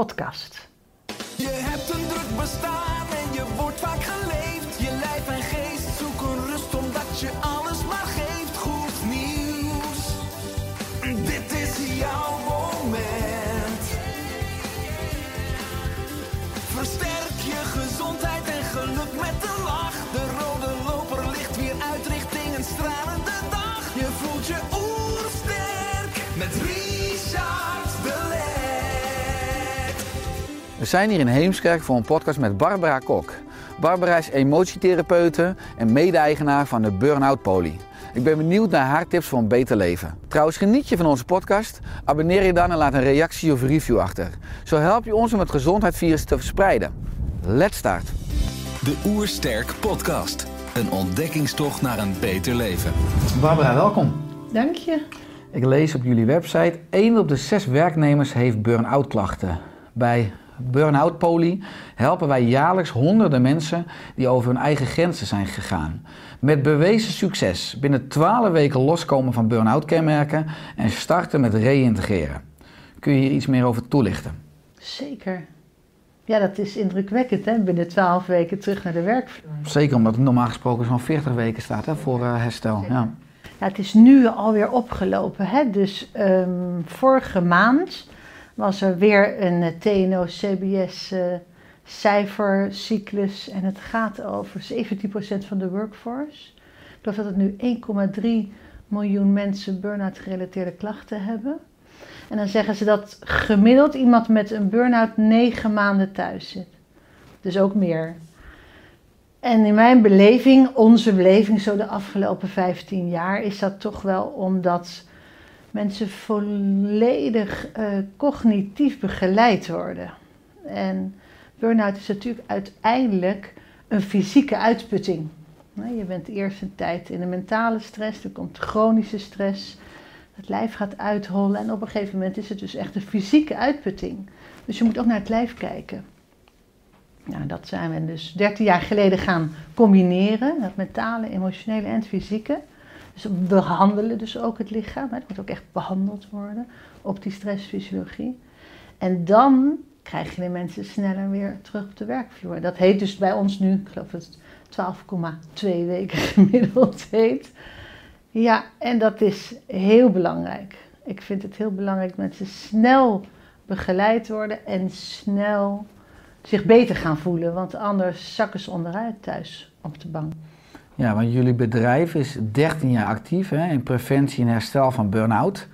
podcast. Je hebt een We zijn hier in Heemskerk voor een podcast met Barbara Kok. Barbara is emotietherapeute en mede-eigenaar van de Burnout Poly. Ik ben benieuwd naar haar tips voor een beter leven. Trouwens, geniet je van onze podcast? Abonneer je dan en laat een reactie of review achter. Zo help je ons om het gezondheidsvirus te verspreiden. Let's start. De Oersterk Podcast. Een ontdekkingstocht naar een beter leven. Barbara, welkom. Dank je. Ik lees op jullie website: 1 op de 6 werknemers heeft burn-out klachten. Bij Burnout Poly helpen wij jaarlijks honderden mensen die over hun eigen grenzen zijn gegaan. Met bewezen succes binnen 12 weken loskomen van burn-out kenmerken en starten met reïntegreren. Kun je hier iets meer over toelichten? Zeker. Ja, dat is indrukwekkend, hè? Binnen twaalf weken terug naar de werkvloer. Zeker omdat het normaal gesproken zo'n 40 weken staat hè, voor eh, herstel. Ja. Ja, het is nu alweer opgelopen, hè? Dus ehm, vorige maand was er weer een eh, TNO-CBS eh, en het gaat over 17% van de workforce. Ik geloof dat het nu 1,3 miljoen mensen burn-out gerelateerde klachten hebben. En dan zeggen ze dat gemiddeld iemand met een burn-out negen maanden thuis zit. Dus ook meer. En in mijn beleving, onze beleving zo de afgelopen 15 jaar, is dat toch wel omdat mensen volledig eh, cognitief begeleid worden. En burn-out is natuurlijk uiteindelijk een fysieke uitputting. Nou, Je bent eerst een tijd in de mentale stress, er komt chronische stress, het lijf gaat uithollen en op een gegeven moment is het dus echt een fysieke uitputting. Dus je moet ook naar het lijf kijken. Nou, dat zijn we dus 13 jaar geleden gaan combineren, het mentale, emotionele en het fysieke. Dus we behandelen dus ook het lichaam, het moet ook echt behandeld worden op die stressfysiologie. En dan krijg je de mensen sneller weer terug op de werkvloer. Dat heet dus bij ons nu, ik geloof dat het 12,2 weken gemiddeld heet. Ja, en dat is heel belangrijk. Ik vind het heel belangrijk dat mensen snel begeleid worden en snel zich beter gaan voelen. Want anders zakken ze onderuit thuis op de bank. Ja, want jullie bedrijf is 13 jaar actief hè, in preventie en herstel van burn-out.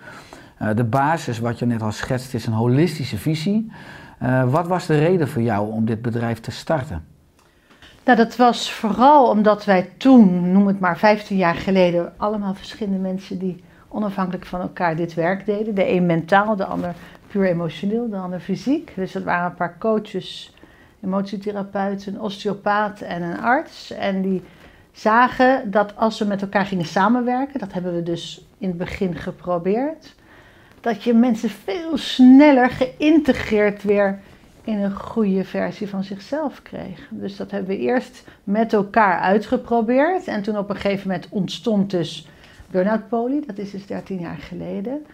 Eh, de basis, wat je net al schetst, is een holistische visie. Eh, wat was de reden voor jou om dit bedrijf te starten? Nou, dat was vooral omdat wij toen, noem het maar 15 jaar geleden, allemaal verschillende mensen die onafhankelijk van elkaar dit werk deden. De een mentaal, de ander puur emotioneel, de ander fysiek. Dus dat waren een paar coaches, emotietherapeuten, een osteopaat en een arts. En die zagen dat als we met elkaar gingen samenwerken, dat hebben we dus in het begin geprobeerd, dat je mensen veel sneller geïntegreerd weer in een goede versie van zichzelf kreeg. Dus dat hebben we eerst met elkaar uitgeprobeerd. En toen op een gegeven moment ontstond dus Burnout Poly, dat is dus 13 jaar geleden.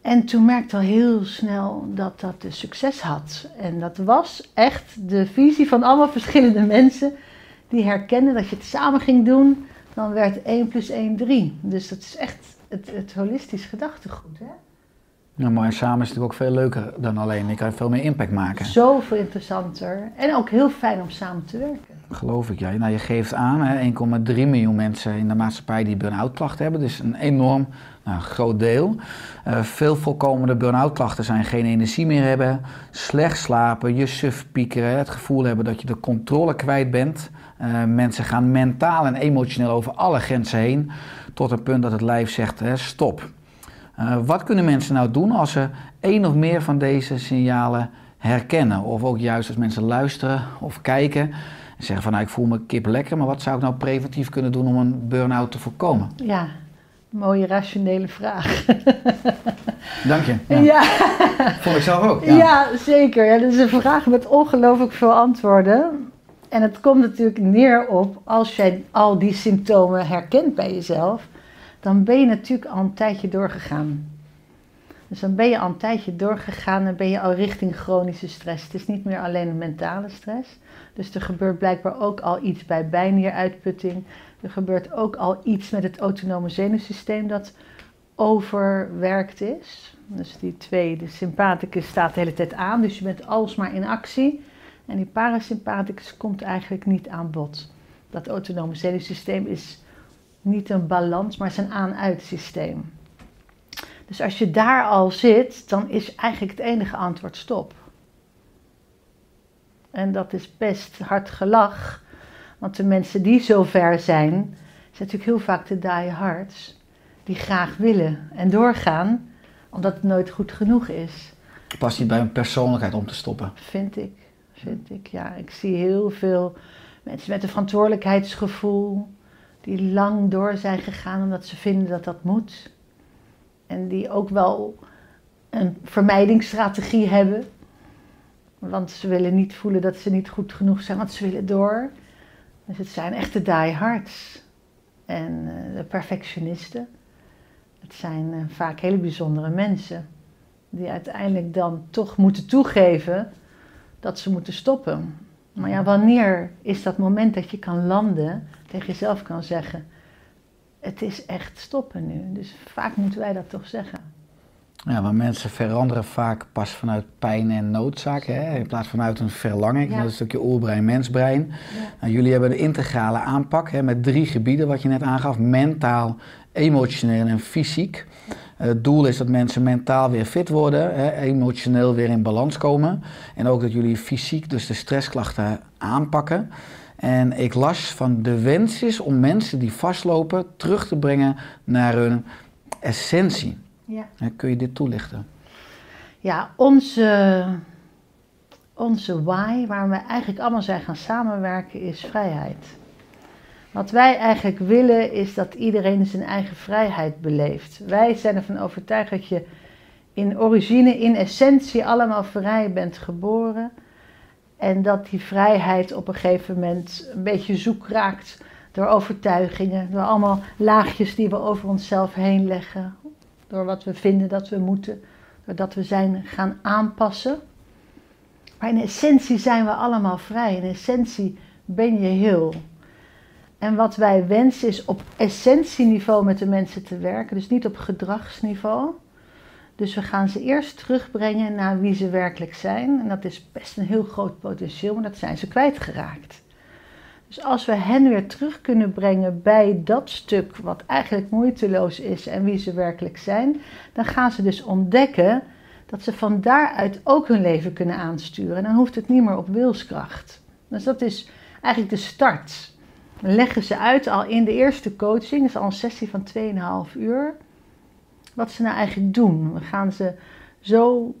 En toen merkte al heel snel dat dat dus succes had. En dat was echt de visie van allemaal verschillende mensen die herkenden dat je het samen ging doen. Dan werd 1 plus 1 3. Dus dat is echt het, het holistisch gedachtegoed. Hè? Nou, maar samen is het natuurlijk ook veel leuker dan alleen. Je kan veel meer impact maken. Zoveel interessanter. En ook heel fijn om samen te werken. Geloof ik, ja. Nou, je geeft aan, hè, 1,3 miljoen mensen in de maatschappij die burn-out klachten hebben. Dus een enorm nou, groot deel. Eh, veel voorkomende burn-out klachten zijn geen energie meer hebben, slecht slapen, je suf piekeren, het gevoel hebben dat je de controle kwijt bent. Eh, mensen gaan mentaal en emotioneel over alle grenzen heen, tot het punt dat het lijf zegt, hè, stop. Uh, wat kunnen mensen nou doen als ze één of meer van deze signalen herkennen? Of ook juist als mensen luisteren of kijken en zeggen van nou ik voel me kip lekker, maar wat zou ik nou preventief kunnen doen om een burn-out te voorkomen? Ja, mooie rationele vraag. Dank je. Ja. ja. Vond ik zelf ook. Ja, Ja. zeker. Ja, dat is een vraag met ongelooflijk veel antwoorden. En het komt natuurlijk neer op, als jij al die symptomen herkent bij jezelf, dan ben je natuurlijk al een tijdje doorgegaan. Dus dan ben je al een tijdje doorgegaan en ben je al richting chronische stress. Het is niet meer alleen een mentale stress. Dus er gebeurt blijkbaar ook al iets bij bijnieruitputting. Er gebeurt ook al iets met het autonome zenuwsysteem dat overwerkt is. Dus die twee, de sympathicus staat de hele tijd aan, dus je bent alsmaar in actie. En die parasympathicus komt eigenlijk niet aan bod. Dat autonome zenuwsysteem is niet een balans, maar het is een aan-uit systeem. Dus als je daar al zit, dan is eigenlijk het enige antwoord stop. En dat is best hard gelach, want de mensen die zo ver zijn, zijn natuurlijk heel vaak de diehards, die graag willen en doorgaan, omdat het nooit goed genoeg is. Past niet bij een persoonlijkheid om te stoppen. Vind ik, ik. Ja, ik zie heel veel mensen met een verantwoordelijkheidsgevoel die lang door zijn gegaan omdat ze vinden dat dat moet. En die ook wel een vermijdingsstrategie hebben. Want ze willen niet voelen dat ze niet goed genoeg zijn, want ze willen door. Dus het zijn echte diehards. En eh, de perfectionisten. Het zijn eh, vaak hele bijzondere mensen. Die uiteindelijk dan toch moeten toegeven dat ze moeten stoppen. Maar ja, wanneer is dat moment dat je kan landen, tegen jezelf kan zeggen: Het is echt stoppen nu. Dus vaak moeten wij dat toch zeggen. Ja, maar mensen veranderen vaak pas vanuit pijn en noodzaak, hè? in plaats vanuit een verlangen. Ja. Dat is een stukje oerbrein-mensbrein. Nou, jullie hebben een integrale aanpak hè, met drie gebieden, wat je net aangaf: mentaal, emotioneel en fysiek. Het doel is dat mensen mentaal weer fit worden, hè, emotioneel weer in balans komen. En ook dat jullie fysiek dus de stressklachten aanpakken. En ik las van de wens is om mensen die vastlopen terug te brengen naar hun essentie. Ja. Kun je dit toelichten? Ja, onze, onze why, waar we eigenlijk allemaal zijn gaan samenwerken, is vrijheid. Wat wij eigenlijk willen is dat iedereen zijn eigen vrijheid beleeft. Wij zijn ervan overtuigd dat je in origine, in essentie, allemaal vrij bent geboren. En dat die vrijheid op een gegeven moment een beetje zoek raakt door overtuigingen, door allemaal laagjes die we over onszelf heen leggen, door wat we vinden dat we moeten, doordat we zijn gaan aanpassen. Maar in essentie zijn we allemaal vrij. In essentie ben je heel. En wat wij wensen is op essentieniveau met de mensen te werken, dus niet op gedragsniveau. Dus we gaan ze eerst terugbrengen naar wie ze werkelijk zijn. En dat is best een heel groot potentieel, maar dat zijn ze kwijtgeraakt. Dus als we hen weer terug kunnen brengen bij dat stuk wat eigenlijk moeiteloos is en wie ze werkelijk zijn, dan gaan ze dus ontdekken dat ze van daaruit ook hun leven kunnen aansturen. En dan hoeft het niet meer op wilskracht. Dus dat is eigenlijk de start. Leggen ze uit al in de eerste coaching, dat is al een sessie van 2,5 uur, wat ze nou eigenlijk doen. We gaan ze zo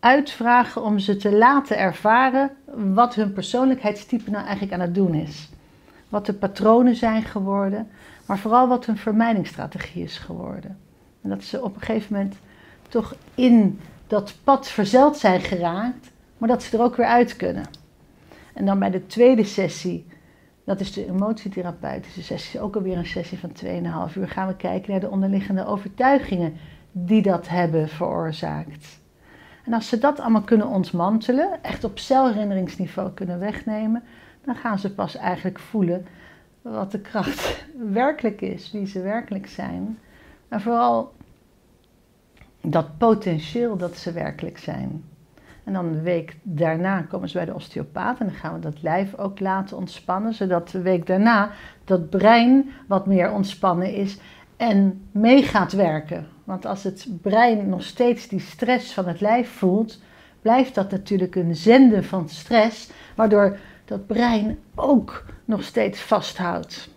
uitvragen om ze te laten ervaren wat hun persoonlijkheidstype nou eigenlijk aan het doen is. Wat de patronen zijn geworden, maar vooral wat hun vermijdingsstrategie is geworden. En dat ze op een gegeven moment toch in dat pad verzeld zijn geraakt, maar dat ze er ook weer uit kunnen. En dan bij de tweede sessie, dat is de emotietherapeutische sessie, ook alweer een sessie van 2,5 uur, gaan we kijken naar de onderliggende overtuigingen die dat hebben veroorzaakt. En als ze dat allemaal kunnen ontmantelen, echt op celherinneringsniveau kunnen wegnemen, dan gaan ze pas eigenlijk voelen wat de kracht werkelijk is, wie ze werkelijk zijn. En vooral dat potentieel dat ze werkelijk zijn. En dan een week daarna komen ze bij de osteopaat en dan gaan we dat lijf ook laten ontspannen, zodat de week daarna dat brein wat meer ontspannen is en mee gaat werken. Want als het brein nog steeds die stress van het lijf voelt, blijft dat natuurlijk een zenden van stress, waardoor dat brein ook nog steeds vasthoudt.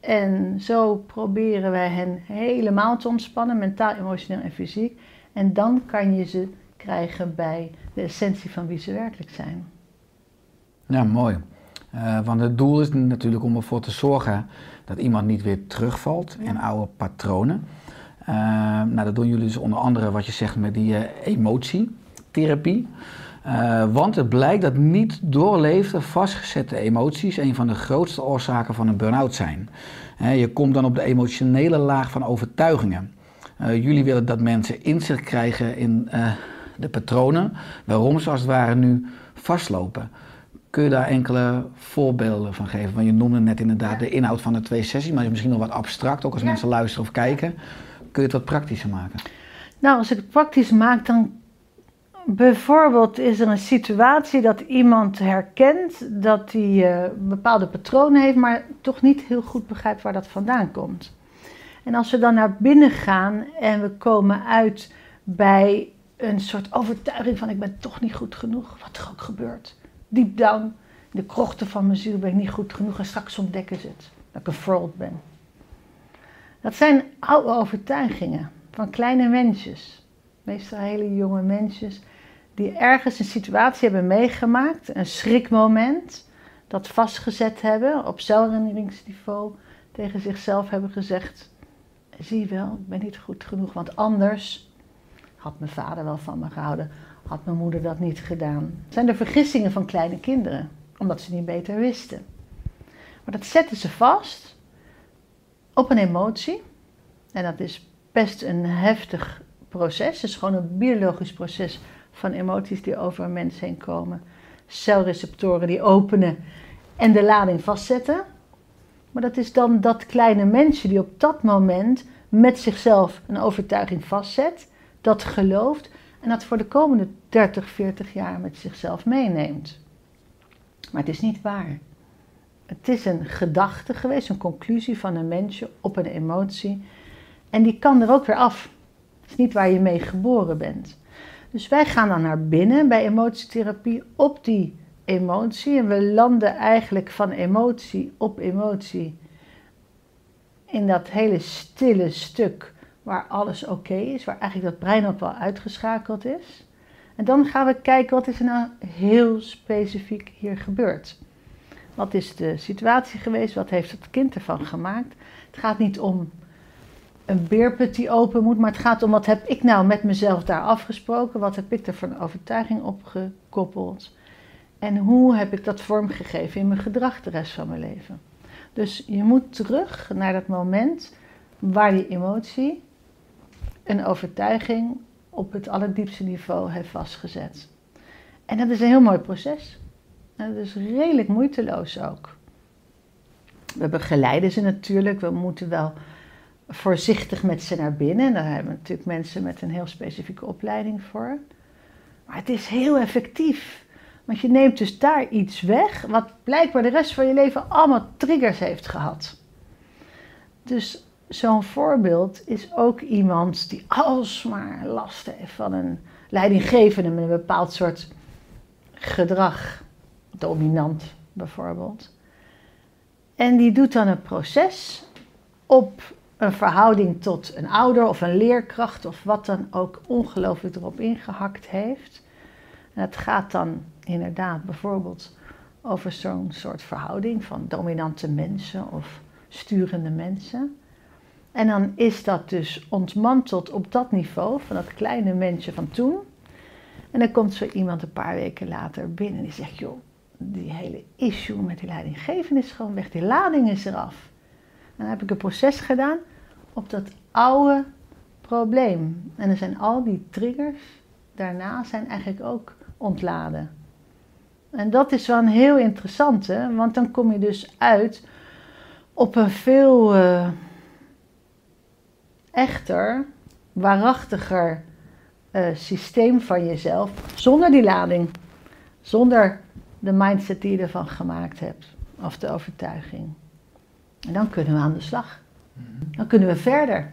En zo proberen wij hen helemaal te ontspannen, mentaal, emotioneel en fysiek. En dan kan je ze krijgen bij de essentie van wie ze werkelijk zijn. Ja, mooi. Uh, want het doel is natuurlijk om ervoor te zorgen dat iemand niet weer terugvalt in oude patronen. Uh, nou, dat doen jullie dus onder andere wat je zegt met die uh, emotietherapie. want het blijkt dat niet doorleefde, vastgezette emoties een van de grootste oorzaken van een burn-out zijn. je komt dan op de emotionele laag van overtuigingen. jullie willen dat mensen inzicht krijgen in de patronen waarom ze als het ware nu vastlopen. Kun je daar enkele voorbeelden van geven? Want je noemde net inderdaad de inhoud van de twee sessies, maar is misschien nog wat abstract, ook als mensen luisteren of kijken. Kun je het wat praktischer maken? Nou, als ik het praktisch maak, dan bijvoorbeeld is er een situatie dat iemand herkent dat hij uh, bepaalde patronen heeft, maar toch niet heel goed begrijpt waar dat vandaan komt. En als we dan naar binnen gaan en we komen uit bij een soort overtuiging van ik ben toch niet goed genoeg, wat er ook gebeurt deep down, in de krochten van mijn ziel ben ik niet goed genoeg en straks ontdekken ze het. Dat ik een fraud ben. Dat zijn oude overtuigingen van kleine mensjes. Meestal hele jonge mensjes die ergens een situatie hebben meegemaakt, een schrikmoment, dat vastgezet hebben op zelfherinneringsniveau, tegen zichzelf hebben gezegd: Zie wel, ik ben niet goed genoeg, want anders had mijn vader wel van me gehouden, had mijn moeder dat niet gedaan. Het zijn de vergissingen van kleine kinderen, omdat ze niet beter wisten. Maar dat zetten ze vast op een emotie. En dat is best een heftig proces. Het is gewoon een biologisch proces van emoties die over een mens heen komen. Celreceptoren die openen en de lading vastzetten. Maar dat is dan dat kleine mensje die op dat moment met zichzelf een overtuiging vastzet, dat gelooft en dat voor de komende 30, 40 jaar met zichzelf meeneemt. Maar het is niet waar. Het is een gedachte geweest, een conclusie van een mensje op een emotie. En die kan er ook weer af. Het is niet waar je mee geboren bent. Dus wij gaan dan naar binnen bij emotietherapie op die emotie. En we landen eigenlijk van emotie op emotie in dat hele stille stuk waar alles oké is, waar eigenlijk dat brein ook wel uitgeschakeld is. En dan gaan we kijken wat is er nou heel specifiek hier gebeurd. Wat is de situatie geweest? Wat heeft het kind ervan gemaakt? Het gaat niet om een beerput die open moet, maar het gaat om wat heb ik nou met mezelf daar afgesproken? Wat heb ik er een overtuiging opgekoppeld? En hoe heb ik dat vormgegeven in mijn gedrag de rest van mijn leven? Dus je moet terug naar dat moment waar die emotie een overtuiging op het allerdiepste niveau heeft vastgezet. En dat is een heel mooi proces. En dat is redelijk moeiteloos ook. We begeleiden ze natuurlijk. We moeten wel voorzichtig met ze naar binnen. En daar hebben we natuurlijk mensen met een heel specifieke opleiding voor. Maar het is heel effectief. Want je neemt dus daar iets weg wat blijkbaar de rest van je leven allemaal triggers heeft gehad. Dus zo'n voorbeeld is ook iemand die alsmaar last heeft van een leidinggevende met een bepaald soort gedrag, dominant bijvoorbeeld. En die doet dan een proces op een verhouding tot een ouder of een leerkracht of wat dan ook ongelooflijk erop ingehakt heeft. En het gaat dan inderdaad bijvoorbeeld over zo'n soort verhouding van dominante mensen of sturende mensen. En dan is dat dus ontmanteld op dat niveau van dat kleine mensje van toen. En dan komt zo iemand een paar weken later binnen en die zegt: Joh, die hele issue met die leidinggevende is gewoon weg, die lading is eraf. En dan heb ik een proces gedaan op dat oude probleem. En dan zijn al die triggers daarna zijn eigenlijk ook ontladen. En dat is wel een heel interessante, want dan kom je dus uit op een veel. Uh, echter, waarachtiger uh, systeem van jezelf zonder die lading. Zonder de mindset die je ervan gemaakt hebt. Of de overtuiging. En dan kunnen we aan de slag. Dan kunnen we verder.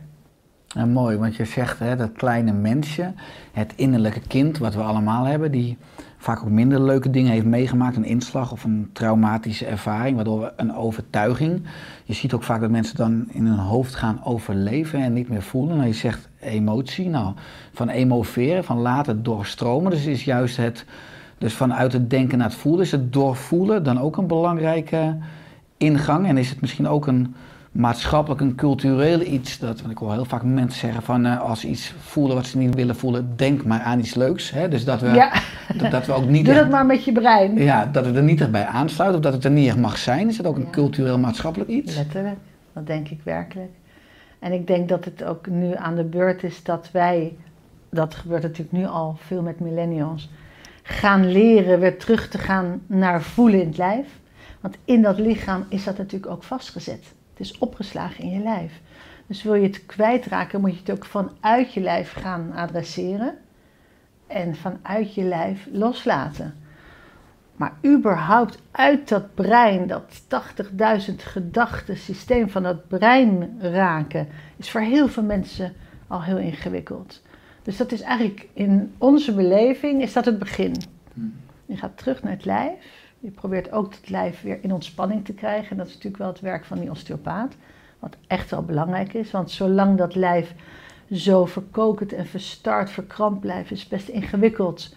Ja, mooi, want je zegt hè, dat kleine mensje, het innerlijke kind wat we allemaal hebben, die vaak ook minder leuke dingen heeft meegemaakt, een inslag of een traumatische ervaring, waardoor we een overtuiging. Je ziet ook vaak dat mensen dan in hun hoofd gaan overleven en niet meer voelen. Nou, je zegt emotie, nou, van emoveren, van laten doorstromen. Dus is juist het, dus vanuit het denken naar het voelen, is het doorvoelen dan ook een belangrijke ingang en is het misschien ook een maatschappelijk een cultureel iets. Dat, want ik hoor heel vaak mensen zeggen van uh, als ze iets voelen wat ze niet willen voelen, denk maar aan iets leuks. Hè? Dus dat we, Ja. dat, dat we ook niet Doe echt- dat maar met je brein. ja, dat we er niet echt bij aansluiten of dat het er niet echt mag zijn. Is dat ook een Ja. cultureel maatschappelijk iets? Letterlijk, dat denk ik werkelijk. En ik denk dat het ook nu aan de beurt is dat wij, dat gebeurt natuurlijk nu al veel met millennials, gaan leren weer terug te gaan naar voelen in het lijf. Want in dat lichaam is dat natuurlijk ook vastgezet. Het is opgeslagen in je lijf. Dus wil je het kwijtraken, moet je het ook vanuit je lijf gaan adresseren. En vanuit je lijf loslaten. Maar überhaupt uit dat brein, dat 80.000 gedachten systeem van dat brein raken, is voor heel veel mensen al heel ingewikkeld. Dus dat is eigenlijk in onze beleving is dat het begin. Je gaat terug naar het lijf. Je probeert ook het lijf weer in ontspanning te krijgen. En dat is natuurlijk wel het werk van die osteopaat. Wat echt wel belangrijk is. Want zolang dat lijf zo verkokend en verstard, verkrampt blijft, is het best ingewikkeld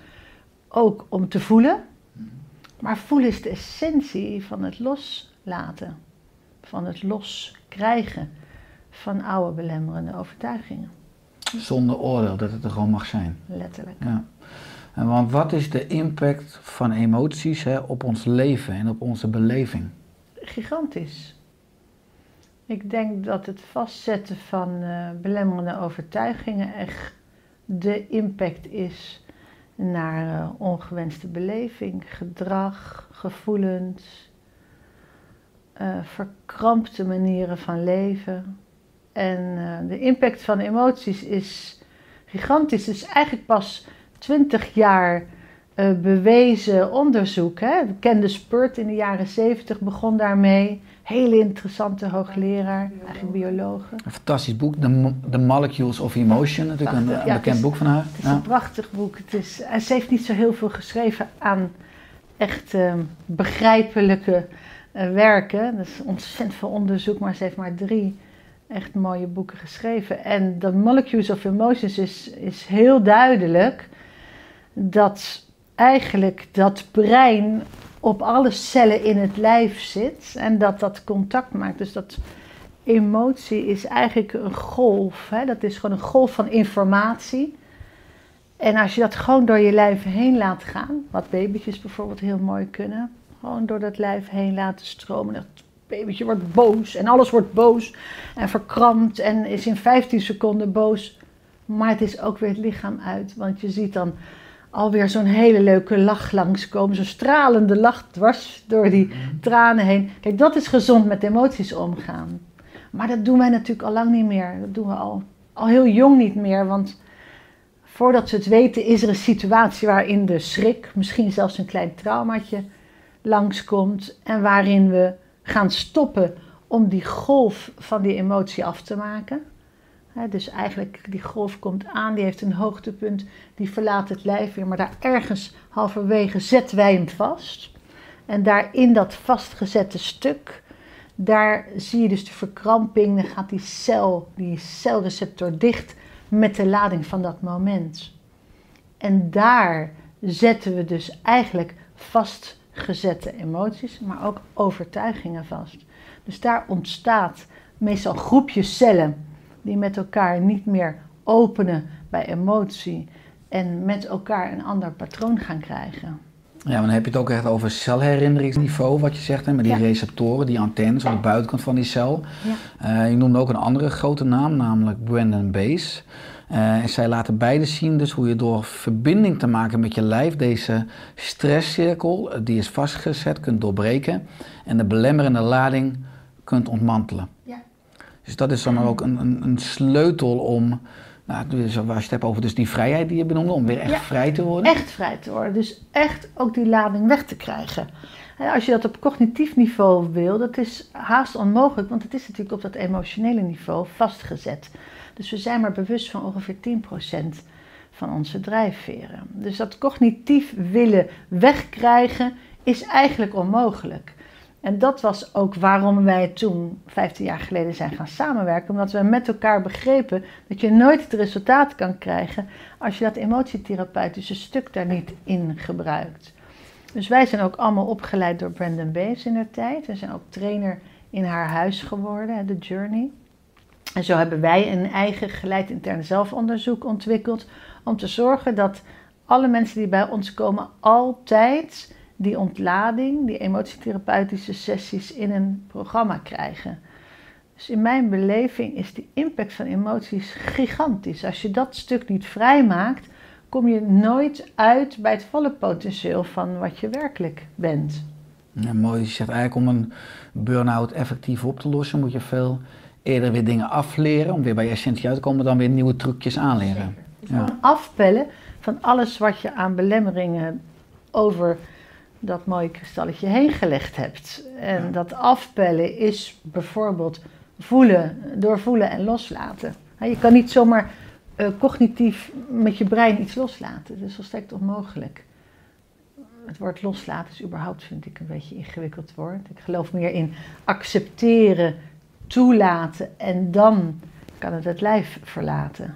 ook om te voelen. Maar voelen is de essentie van het loslaten, van het loskrijgen van oude belemmerende overtuigingen, Zonder oordeel, dat het er gewoon mag zijn. letterlijk. Ja. Want wat is de impact van emoties hè, op ons leven en op onze beleving? Gigantisch. Ik denk dat het vastzetten van eh, belemmerende overtuigingen echt de impact is naar eh, ongewenste beleving, gedrag, gevoelens, eh, verkrampte manieren van leven. En de impact van emoties is gigantisch. Is eigenlijk pas 20 jaar eh, bewezen onderzoek. Hè? De bekende Spurt in de jaren 70 begon daarmee. Hele interessante hoogleraar, eigenlijk biologe. Een fantastisch boek, The, Mo- The Molecules of Emotion, natuurlijk een, Prachtig, een ja, het bekend is- boek van haar. Het is Ja. een prachtig boek. Het is, en ze heeft niet zo heel veel geschreven aan echt eh, begrijpelijke eh, werken. Er is ontzettend veel onderzoek, maar ze heeft maar drie echt mooie boeken geschreven. En The Molecules of Emotions is, is heel duidelijk dat eigenlijk dat brein op alle cellen in het lijf zit en dat dat contact maakt. Dus dat emotie is eigenlijk een golf. Hè? Dat is gewoon een golf van informatie. En als je dat gewoon door je lijf heen laat gaan, wat babytjes bijvoorbeeld heel mooi kunnen, gewoon door dat lijf heen laten stromen. Dat babytje wordt boos en alles wordt boos en verkrampt en is in 15 seconden boos. Maar het is ook weer het lichaam uit, want je ziet dan alweer zo'n hele leuke lach langskomen. Zo'n stralende lach dwars door die tranen heen. Kijk, dat is gezond met emoties omgaan. Maar dat doen wij natuurlijk al lang niet meer. Dat doen we al, al heel jong niet meer. Want voordat ze het weten is er een situatie waarin de schrik, misschien zelfs een klein traumaatje, langskomt. En waarin we gaan stoppen om die golf van die emotie af te maken. Dus eigenlijk die golf komt aan, die heeft een hoogtepunt, die verlaat het lijf weer. Maar daar ergens halverwege zetten wij hem vast. En daar in dat vastgezette stuk, daar zie je dus de verkramping. Dan gaat die cel, die celreceptor dicht met de lading van dat moment. En daar zetten we dus eigenlijk vastgezette emoties, maar ook overtuigingen vast. Dus daar ontstaat meestal groepjes cellen die met elkaar niet meer openen bij emotie en met elkaar een ander patroon gaan krijgen. Ja, maar dan heb je het ook echt over celherinneringsniveau, wat je zegt, hè, met die Ja. receptoren, die antennes aan de buitenkant van die cel. Ja. Eh, je noemde ook een andere grote naam, namelijk Brandon Bays. Eh, en zij laten beide zien dus hoe je door verbinding te maken met je lijf deze stresscirkel, eh, die is vastgezet, kunt doorbreken en de belemmerende lading kunt ontmantelen. Ja. Dus dat is dan ook een, een, een sleutel om, nou, dus als je het hebt over dus die vrijheid die je benoemde, om weer echt Ja. vrij te worden. Echt vrij te worden, dus echt ook die lading weg te krijgen. En als je dat op cognitief niveau wil, dat is haast onmogelijk, want het is natuurlijk op dat emotionele niveau vastgezet. Dus we zijn maar bewust van ongeveer 10% van onze drijfveren. Dus dat cognitief willen wegkrijgen is eigenlijk onmogelijk. En dat was ook waarom wij toen, 15 jaar geleden, zijn gaan samenwerken. Omdat we met elkaar begrepen dat je nooit het resultaat kan krijgen als je dat emotietherapeutische stuk daar niet in gebruikt. Dus wij zijn ook allemaal opgeleid door Brandon Bees in haar tijd. We zijn ook trainer in haar huis geworden, de Journey. En zo hebben wij een eigen geleid intern zelfonderzoek ontwikkeld om te zorgen dat alle mensen die bij ons komen altijd die ontlading, die emotietherapeutische sessies in een programma krijgen. Dus in mijn beleving is die impact van emoties gigantisch. Als je dat stuk niet vrijmaakt, kom je nooit uit bij het volle potentieel van wat je werkelijk bent. Ja, mooi. Je zegt eigenlijk om een burn-out effectief op te lossen, moet je veel eerder weer dingen afleren om weer bij je essentie uit te komen, dan weer nieuwe trucjes aanleren. Dus gewoon afpellen van alles wat je aan belemmeringen over dat mooie kristalletje heen gelegd hebt. En dat afpellen is bijvoorbeeld voelen, doorvoelen en loslaten. Je kan niet zomaar uh, cognitief met je brein iets loslaten. Dat is volstrekt onmogelijk. Het woord loslaten is überhaupt, vind ik, een beetje een ingewikkeld woord. Ik geloof meer in accepteren, toelaten en dan kan het het lijf verlaten.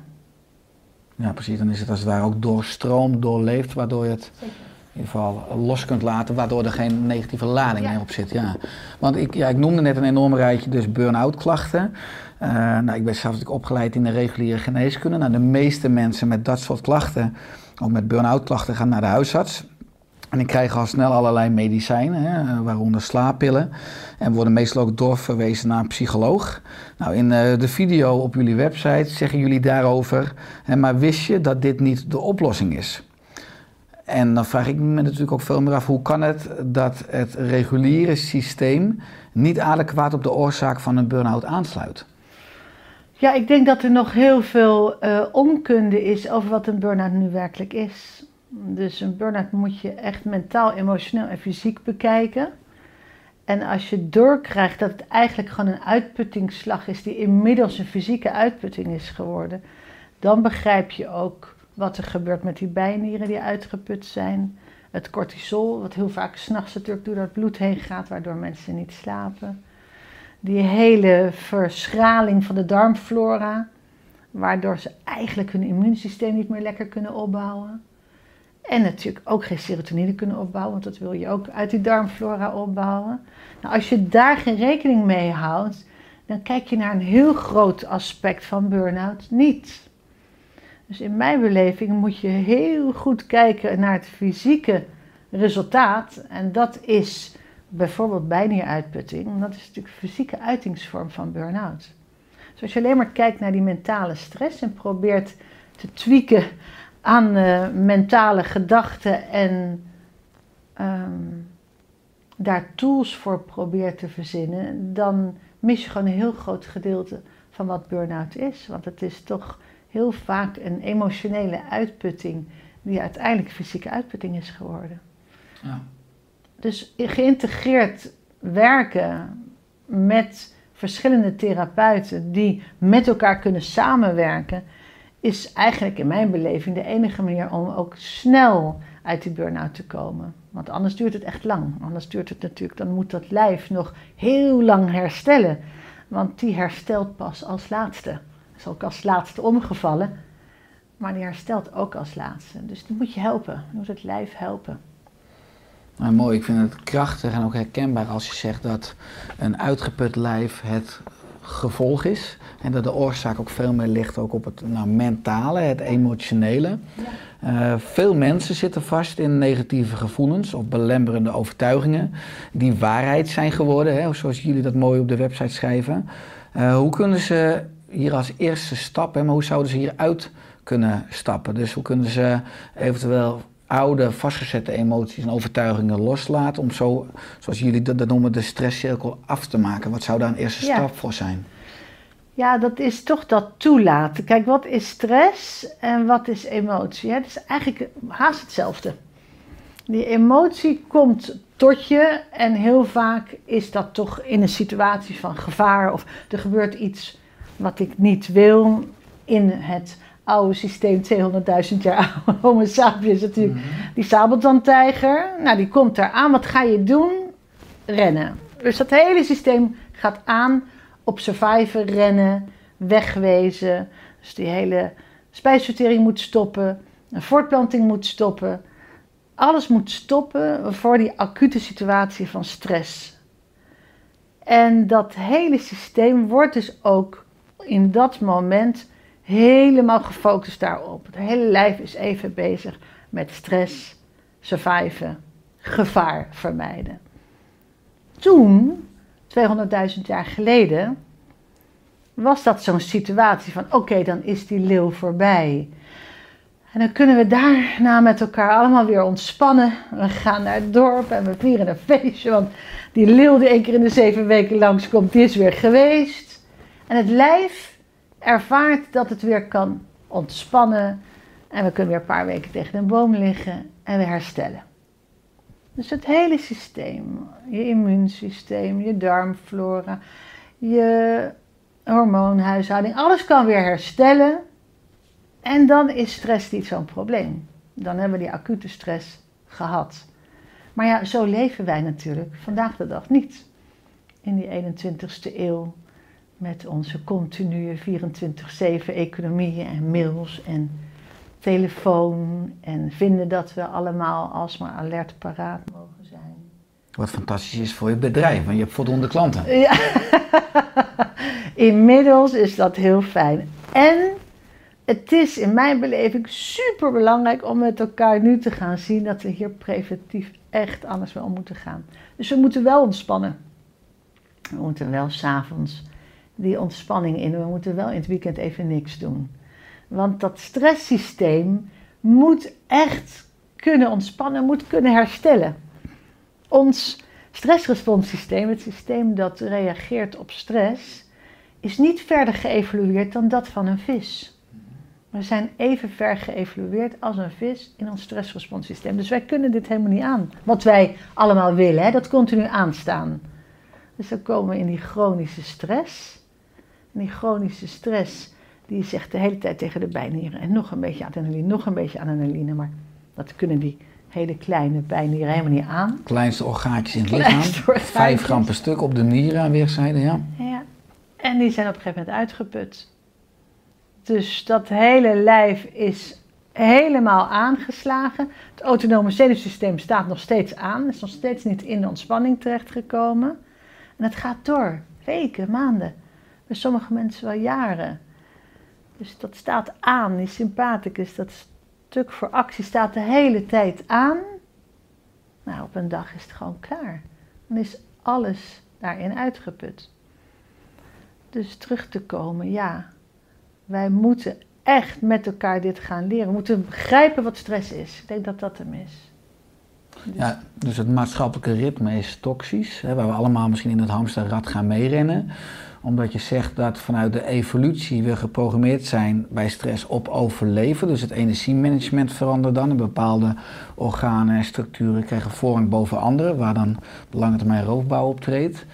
Ja, precies. Dan is het als het ware ook doorstroomd, doorleefd, waardoor je het Zeker. In ieder geval los kunt laten, waardoor er geen negatieve lading meer op zit. Ja. Want ik, ja, ik noemde net een enorm rijtje, dus burn-out klachten. Uh, nou, ik ben zelf natuurlijk opgeleid in de reguliere geneeskunde. Nou, de meeste mensen met dat soort klachten, ook met burn-out klachten, gaan naar de huisarts. En die krijgen al snel allerlei medicijnen, hè, waaronder slaappillen. En worden meestal ook doorverwezen naar een psycholoog. Nou, in uh, de video op jullie website zeggen jullie daarover. Hè, maar wist je dat dit niet de oplossing is? En dan vraag ik me natuurlijk ook veel meer af: hoe kan het dat het reguliere systeem niet adequaat op de oorzaak van een burn-out aansluit? Ja, ik denk dat er nog heel veel uh, onkunde is over wat een burn-out nu werkelijk is. Dus een burn-out moet je echt mentaal, emotioneel en fysiek bekijken. En als je doorkrijgt dat het eigenlijk gewoon een uitputtingsslag is die inmiddels een fysieke uitputting is geworden, dan begrijp je ook wat er gebeurt met die bijnieren die uitgeput zijn. Het cortisol, wat heel vaak s'nachts natuurlijk door het bloed heen gaat, waardoor mensen niet slapen. Die hele verschraling van de darmflora, waardoor ze eigenlijk hun immuunsysteem niet meer lekker kunnen opbouwen. En natuurlijk ook geen serotonine kunnen opbouwen, want dat wil je ook uit die darmflora opbouwen. Nou, als je daar geen rekening mee houdt, dan kijk je naar een heel groot aspect van burn-out niet. Dus in mijn beleving moet je heel goed kijken naar het fysieke resultaat. En dat is bijvoorbeeld bijnieruitputting. Dat is natuurlijk fysieke uitingsvorm van burn-out. Dus als je alleen maar kijkt naar die mentale stress en probeert te tweaken aan uh, mentale gedachten en um, daar tools voor probeert te verzinnen, dan mis je gewoon een heel groot gedeelte van wat burn-out is. Want het is toch heel vaak een emotionele uitputting die uiteindelijk fysieke uitputting is geworden. Ja. Dus geïntegreerd werken met verschillende therapeuten die met elkaar kunnen samenwerken is eigenlijk in mijn beleving de enige manier om ook snel uit die burn-out te komen. Want anders duurt het echt lang. Anders duurt het natuurlijk, dan moet dat lijf nog heel lang herstellen. Want die herstelt pas als laatste. Is ook als laatste omgevallen, maar die herstelt ook als laatste. Dus die moet je helpen. Je moet het lijf helpen. Nou, mooi, ik vind het krachtig en ook herkenbaar als je zegt dat een uitgeput lijf het gevolg is. En dat de oorzaak ook veel meer ligt ook op het nou, mentale, het emotionele. Ja. Uh, veel mensen zitten vast in negatieve gevoelens of belemmerende overtuigingen die waarheid zijn geworden, hè, zoals jullie dat mooi op de website schrijven. Uh, hoe kunnen ze hier als eerste stap, hè, maar hoe zouden ze hieruit kunnen stappen? Dus hoe kunnen ze eventueel oude vastgezette emoties en overtuigingen loslaten om zo, zoals jullie dat, noemen, de stresscirkel af te maken? Wat zou daar een eerste stap voor zijn? Ja, dat is toch dat toelaten. Kijk, wat is stress en wat is emotie? Het is eigenlijk haast hetzelfde. Die emotie komt tot je en heel vaak is dat toch in een situatie van gevaar of er gebeurt iets wat ik niet wil in het oude systeem, 200.000 jaar oude Homo sapiens natuurlijk. Die sabeltandtijger, nou die komt daar aan. Wat ga je doen? Rennen. Dus dat hele systeem gaat aan op surviven, rennen, wegwezen. Dus die hele spijsvertering moet stoppen, een voortplanting moet stoppen. Alles moet stoppen voor die acute situatie van stress. En dat hele systeem wordt dus ook in dat moment helemaal gefocust daarop. Het hele lijf is even bezig met stress, surviven, gevaar vermijden. Toen, 200.000 jaar geleden, was dat zo'n situatie van oké, dan is die leeuw voorbij. En dan kunnen we daarna met elkaar allemaal weer ontspannen. We gaan naar het dorp en we vieren een feestje, want die leeuw die één keer in de zeven weken langskomt, die is weer geweest. En het lijf ervaart dat het weer kan ontspannen. En we kunnen weer een paar weken tegen een boom liggen en weer herstellen. Dus het hele systeem, je immuunsysteem, je darmflora, je hormoonhuishouding, alles kan weer herstellen. En dan is stress niet zo'n probleem. Dan hebben we die acute stress gehad. Maar ja, zo leven wij natuurlijk vandaag de dag niet. In die 21ste eeuw met onze continue 24-7 economieën en mails en telefoon. En vinden dat we allemaal alsmaar alert paraat mogen zijn. Wat fantastisch is voor je bedrijf, want je hebt voldoende klanten. Ja. Inmiddels is dat heel fijn. En het is in mijn beleving super belangrijk om met elkaar nu te gaan zien dat we hier preventief echt anders mee om moeten gaan. Dus we moeten wel ontspannen. We moeten wel s'avonds die ontspanning in. We moeten wel in het weekend even niks doen. Want dat stresssysteem moet echt kunnen ontspannen, moet kunnen herstellen. Ons stressresponssysteem, het systeem dat reageert op stress, is niet verder geëvolueerd dan dat van een vis. We zijn even ver geëvolueerd als een vis in ons stressresponssysteem. Dus wij kunnen dit helemaal niet aan. Wat wij allemaal willen, hè, dat continu aanstaan. Dus dan komen we in die chronische stress. En die chronische stress, die zegt de hele tijd tegen de bijnieren. En nog een beetje adrenaline, nog een beetje adrenaline. Maar dat kunnen die hele kleine bijnieren helemaal niet aan. Kleinste orgaatjes in het Kleinste lichaam. orgaatjes. 5 gram per stuk op de nieren aan weerszijden, ja. Ja. En die zijn op een gegeven moment uitgeput. Dus dat hele lijf is helemaal aangeslagen. Het autonome zenuwsysteem staat nog steeds aan, is nog steeds niet in de ontspanning terechtgekomen. En het gaat door, weken, maanden. Sommige mensen wel jaren. Dus dat staat aan, die sympathicus, dat stuk voor actie staat de hele tijd aan. Nou, op een dag is het gewoon klaar. Dan is alles daarin uitgeput. Dus terug te komen, ja. Wij moeten echt met elkaar dit gaan leren. We moeten begrijpen wat stress is. Ik denk dat dat hem is. Ja, dus het maatschappelijke ritme is toxisch, hè, waar we allemaal misschien in het hamsterrad gaan meerennen. Omdat je zegt dat vanuit de evolutie we geprogrammeerd zijn bij stress op overleven. Dus het energiemanagement verandert dan. En bepaalde organen en structuren krijgen voorrang boven andere, waar dan lange termijn roofbouw optreedt.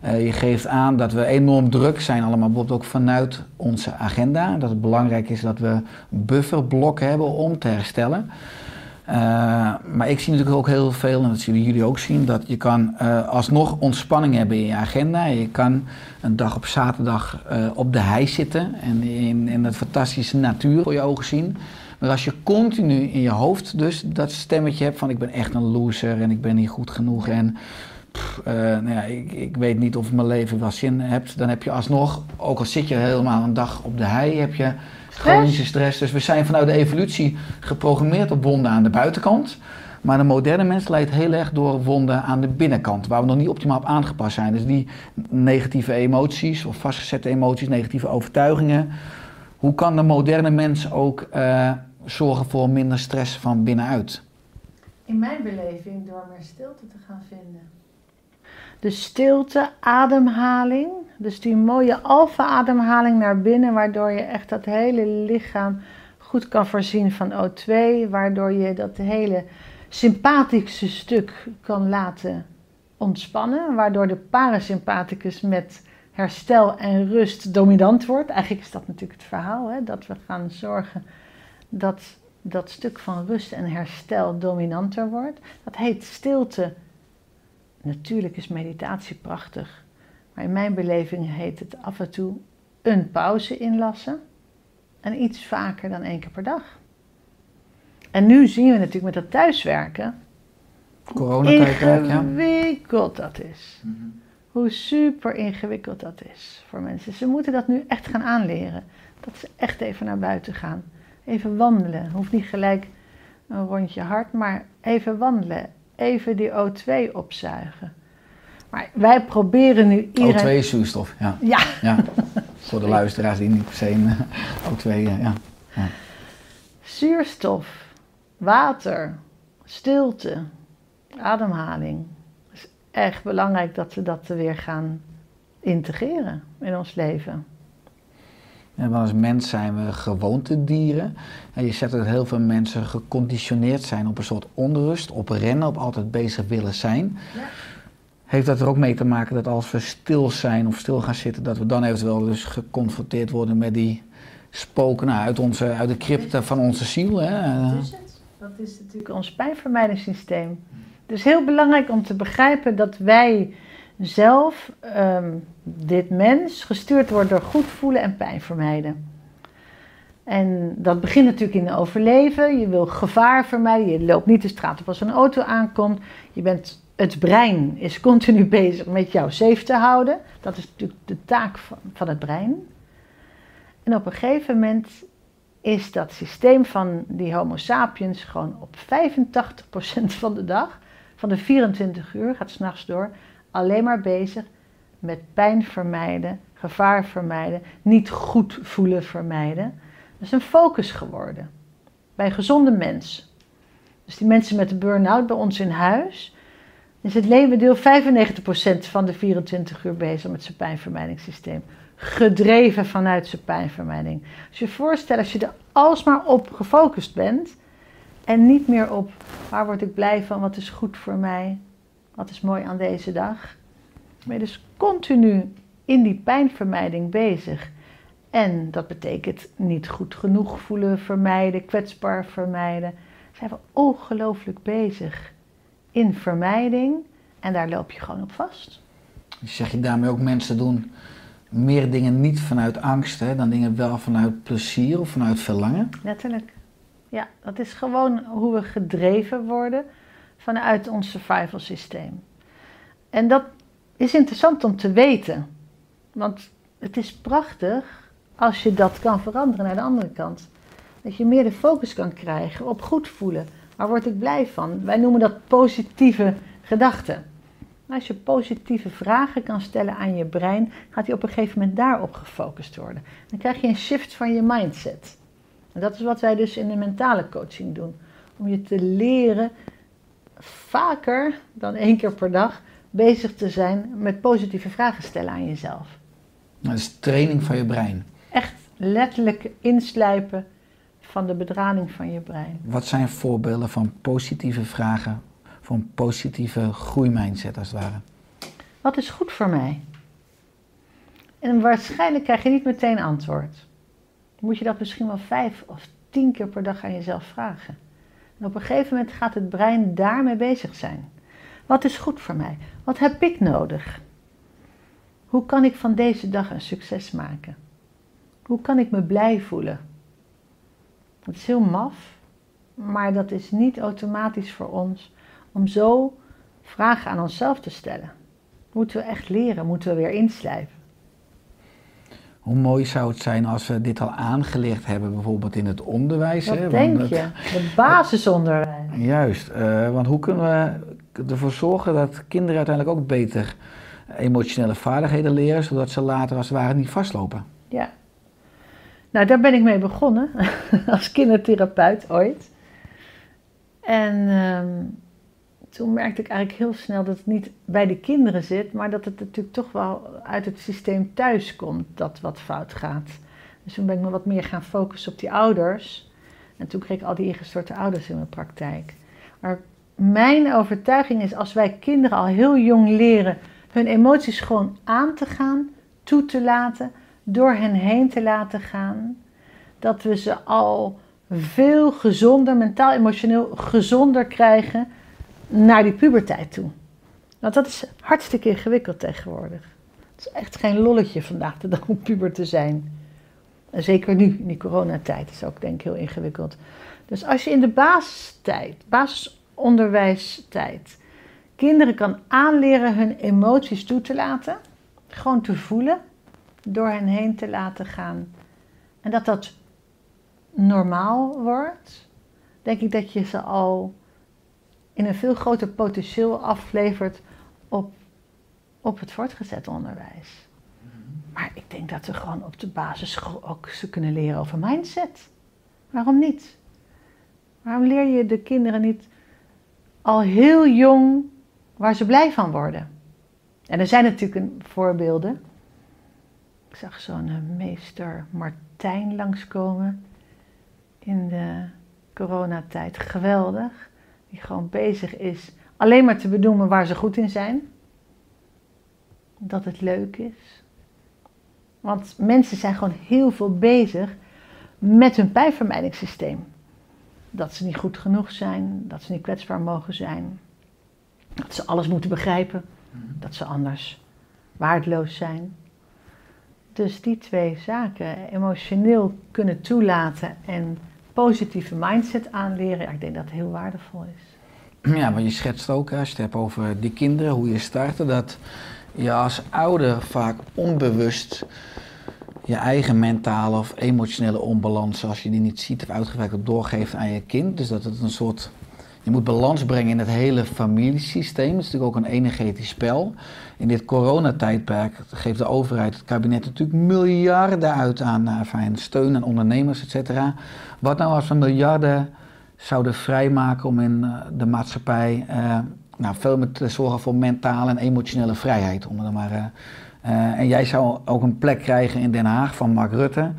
Eh, je geeft aan dat we enorm druk zijn, allemaal bijvoorbeeld ook vanuit onze agenda. Dat het belangrijk is dat we bufferblokken hebben om te herstellen. Uh, maar ik zie natuurlijk ook heel veel, en dat zullen jullie ook zien, dat je kan uh, alsnog ontspanning hebben in je agenda. Je kan een dag op zaterdag uh, op de hei zitten en in, in het fantastische natuur voor je ogen zien. Maar als je continu in je hoofd dus dat stemmetje hebt van ik ben echt een loser en ik ben niet goed genoeg en pff, nou ja, ik, ik, weet niet of mijn leven wel zin hebt, dan heb je alsnog, ook al zit je helemaal een dag op de hei, heb je chronische stress. Dus we zijn vanuit de evolutie geprogrammeerd op wonden aan de buitenkant. Maar de moderne mens leidt heel erg door wonden aan de binnenkant, waar we nog niet optimaal op aangepast zijn. Dus die negatieve emoties of vastgezette emoties, negatieve overtuigingen. Hoe kan de moderne mens ook uh, zorgen voor minder stress van binnenuit? In mijn beleving door meer stilte te gaan vinden. De stilte, ademhaling. Dus die mooie alfa-ademhaling naar binnen, waardoor je echt dat hele lichaam goed kan voorzien van O2. Waardoor je dat hele sympathische stuk kan laten ontspannen, waardoor de parasympathicus met herstel en rust dominant wordt. Eigenlijk is dat natuurlijk het verhaal, hè? dat we gaan zorgen dat dat stuk van rust en herstel dominanter wordt. Dat heet stilte. Natuurlijk is meditatie prachtig, maar in mijn beleving heet het af en toe een pauze inlassen en iets vaker dan één keer per dag. En nu zien we natuurlijk met dat thuiswerken Coronatijd, ja. ingewikkeld dat is. Hoe super ingewikkeld dat is voor mensen. Ze moeten dat nu echt gaan aanleren. Dat ze echt even naar buiten gaan. Even wandelen. Hoeft niet gelijk een rondje hard, maar even wandelen. Even die O2 opzuigen. Maar wij proberen nu iedereen... O2 zuurstof, ja. Ja, ja. Voor de luisteraars die niet per se een eh, O2, eh, ja. zuurstof, water, stilte, ademhaling. Het is echt belangrijk dat we dat weer gaan integreren in ons leven. Ja, want als mens zijn we gewoontedieren. En je zet dat heel veel mensen geconditioneerd zijn op een soort onrust, op rennen, op altijd bezig willen zijn. Heeft dat er ook mee te maken dat als we stil zijn of stil gaan zitten, dat we dan eventueel dus geconfronteerd worden met die spoken nou, uit, onze, uit de crypte van onze ziel? Hè? Dat is het. Dat is natuurlijk ons pijnvermijdingssysteem. Het is heel belangrijk om te begrijpen dat wij zelf, ehm, dit mens, gestuurd wordt door goed voelen en pijn vermijden. En dat begint natuurlijk in overleven. Je wil gevaar vermijden. Je loopt niet de straat op als een auto aankomt. Je bent, het brein is continu bezig met jou safe te houden. Dat is natuurlijk de taak van, van het brein. En op een gegeven moment is dat systeem van die Homo sapiens gewoon op 85% van de dag, van de 24 uur, gaat s'nachts door, alleen maar bezig met pijn vermijden, gevaar vermijden, niet goed voelen vermijden. Dat is een focus geworden bij gezonde mensen. Dus die mensen met de burn-out bij ons in huis, is het leeuwendeel 95% van de 24 uur bezig met zijn pijnvermijdingssysteem. Gedreven vanuit zijn pijnvermijding. Als je je voorstelt, als je er alsmaar op gefocust bent en niet meer op waar word ik blij van, wat is goed voor mij, wat is mooi aan deze dag. Ben je dus continu in die pijnvermijding bezig. En dat betekent niet goed genoeg voelen, vermijden, kwetsbaar vermijden. Zijn we ongelooflijk bezig in vermijding en daar loop je gewoon op vast. Zeg je daarmee ook mensen doen meer dingen niet vanuit angst, hè, dan dingen wel vanuit plezier of vanuit verlangen? Letterlijk. Ja, dat is gewoon hoe we gedreven worden vanuit ons survival systeem. En dat is interessant om te weten. Want het is prachtig als je dat kan veranderen naar de andere kant. Dat je meer de focus kan krijgen op goed voelen. Waar word ik blij van? Wij noemen dat positieve gedachten. Als je positieve vragen kan stellen aan je brein, gaat hij op een gegeven moment daarop gefocust worden. Dan krijg je een shift van je mindset. En dat is wat wij dus in de mentale coaching doen. Om je te leren vaker dan één keer per dag bezig te zijn met positieve vragen stellen aan jezelf. Dat is training van je brein. Echt letterlijk inslijpen van de bedrading van je brein. Wat zijn voorbeelden van positieve vragen voor een positieve groeimindset als het ware? Wat is goed voor mij? En waarschijnlijk krijg je niet meteen antwoord. Moet je dat misschien wel vijf of tien keer per dag aan jezelf vragen. En op een gegeven moment gaat het brein daarmee bezig zijn. Wat is goed voor mij? Wat heb ik nodig? Hoe kan ik van deze dag een succes maken? Hoe kan ik me blij voelen? Dat is heel maf, maar dat is niet automatisch voor ons om zo vragen aan onszelf te stellen. Moeten we echt leren, moeten we weer inslijpen. Hoe mooi zou het zijn als we dit al aangeleerd hebben, bijvoorbeeld in het onderwijs? Wat hè? denk Want je? het- De basisonderwijs. Juist, eh, want hoe kunnen we ervoor zorgen dat kinderen uiteindelijk ook beter emotionele vaardigheden leren, zodat ze later als het ware niet vastlopen? Ja. Nou, daar ben ik mee begonnen als kindertherapeut ooit. En ehm, toen merkte ik eigenlijk heel snel dat het niet bij de kinderen zit, maar dat het natuurlijk toch wel uit het systeem thuis komt dat wat fout gaat. Dus toen ben ik me wat meer gaan focussen op die ouders. En toen kreeg ik al die ingestorte ouders in mijn praktijk. Maar mijn overtuiging is als wij kinderen al heel jong leren hun emoties gewoon aan te gaan, toe te laten, door hen heen te laten gaan, dat we ze al veel gezonder, mentaal, emotioneel gezonder krijgen naar die puberteit toe. Want dat is hartstikke ingewikkeld tegenwoordig. Het is echt geen lolletje vandaag de dag om puber te zijn. En zeker nu, in die coronatijd, is ook denk ik heel ingewikkeld. Dus als je in de basistijd, basisonderwijstijd, kinderen kan aanleren hun emoties toe te laten, gewoon te voelen, door hen heen te laten gaan. En dat dat normaal wordt, denk ik dat je ze al in een veel groter potentieel aflevert op, op het voortgezet onderwijs. Maar ik denk dat we gewoon op de basisschool ook ze kunnen leren over mindset. Waarom niet? Waarom leer je de kinderen niet al heel jong waar ze blij van worden? En er zijn natuurlijk voorbeelden. Ik zag zo'n eh, meester Martijn langskomen in de coronatijd. Geweldig. Die gewoon bezig is alleen maar te benoemen waar ze goed in zijn. Dat het leuk is. Want mensen zijn gewoon heel veel bezig met hun pijnvermijdingssysteem. Dat ze niet goed genoeg zijn, dat ze niet kwetsbaar mogen zijn, dat ze alles moeten begrijpen, dat ze anders waardeloos zijn. Dus die twee zaken, emotioneel kunnen toelaten en positieve mindset aanleren, ik denk dat het heel waardevol is. Ja, maar je schetst ook, als je het hebt over die kinderen, hoe je startte, dat je als ouder vaak onbewust je eigen mentale of emotionele onbalans, als je die niet ziet of uitgewerkt doorgeeft aan je kind. Dus dat het een soort. Je moet balans brengen in het hele familiesysteem. Het is natuurlijk ook een energetisch spel. In dit coronatijdperk geeft de overheid, het kabinet natuurlijk miljarden uit aan fijn steun aan ondernemers, et cetera. Wat nou als we miljarden zouden vrijmaken om in uh, de maatschappij uh, nou, veel meer te zorgen voor mentale en emotionele vrijheid, om maar en jij zou ook een plek krijgen in Den Haag van Mark Rutte.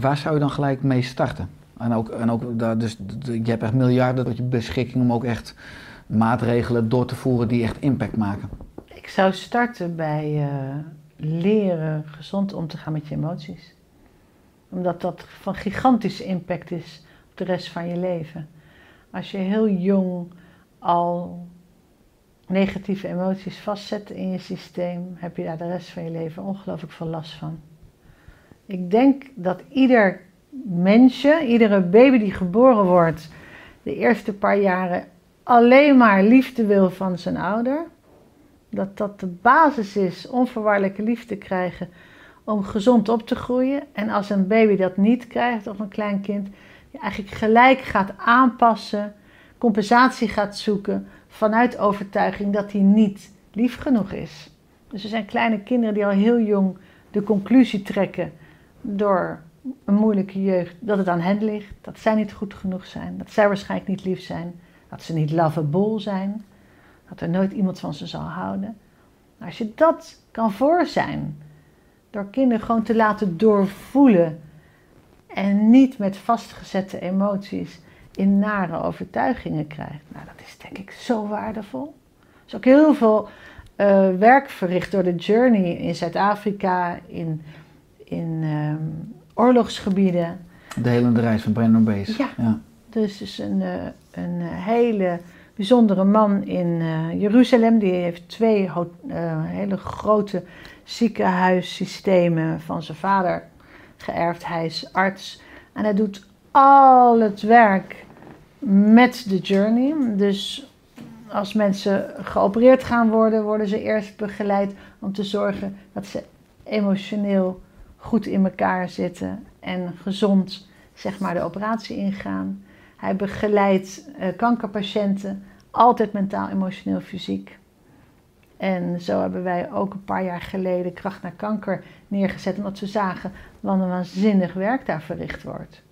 Waar zou je dan gelijk mee starten? En ook, en ook dus je hebt echt miljarden tot je beschikking om ook echt maatregelen door te voeren die echt impact maken. Ik zou starten bij uh, leren gezond om te gaan met je emoties. Omdat dat van gigantische impact is op de rest van je leven. Als je heel jong al negatieve emoties vastzetten in je systeem, heb je daar de rest van je leven ongelooflijk veel last van. Ik denk dat ieder mensje, iedere baby die geboren wordt, de eerste paar jaren alleen maar liefde wil van zijn ouder. Dat dat de basis is, onvoorwaardelijke liefde krijgen om gezond op te groeien. En als een baby dat niet krijgt, of een klein kind, eigenlijk gelijk gaat aanpassen, compensatie gaat zoeken vanuit overtuiging dat hij niet lief genoeg is. Dus er zijn kleine kinderen die al heel jong de conclusie trekken door een moeilijke jeugd dat het aan hen ligt, dat zij niet goed genoeg zijn, dat zij waarschijnlijk niet lief zijn, dat ze niet lovable zijn, dat er nooit iemand van ze zal houden. Als je dat kan voor zijn, door kinderen gewoon te laten doorvoelen en niet met vastgezette emoties in nare overtuigingen krijgt. Nou, dat is denk ik zo waardevol. Er is ook heel veel uh, werk verricht door de Journey in Zuid-Afrika, in, in um, oorlogsgebieden. De hele reis van Brandon Bees. Ja, ja. dus is een, uh, een hele bijzondere man in uh, Jeruzalem. Die heeft twee hele grote ziekenhuissystemen van zijn vader geërfd. Hij is arts en hij doet al het werk met de journey. Dus als mensen geopereerd gaan worden, worden ze eerst begeleid om te zorgen dat ze emotioneel goed in elkaar zitten en gezond zeg maar de operatie ingaan. Hij begeleidt uh, kankerpatiënten altijd mentaal, emotioneel, fysiek. En zo hebben wij ook een paar jaar geleden Kracht naar Kanker neergezet, omdat we zagen wat een waanzinnig werk daar verricht wordt.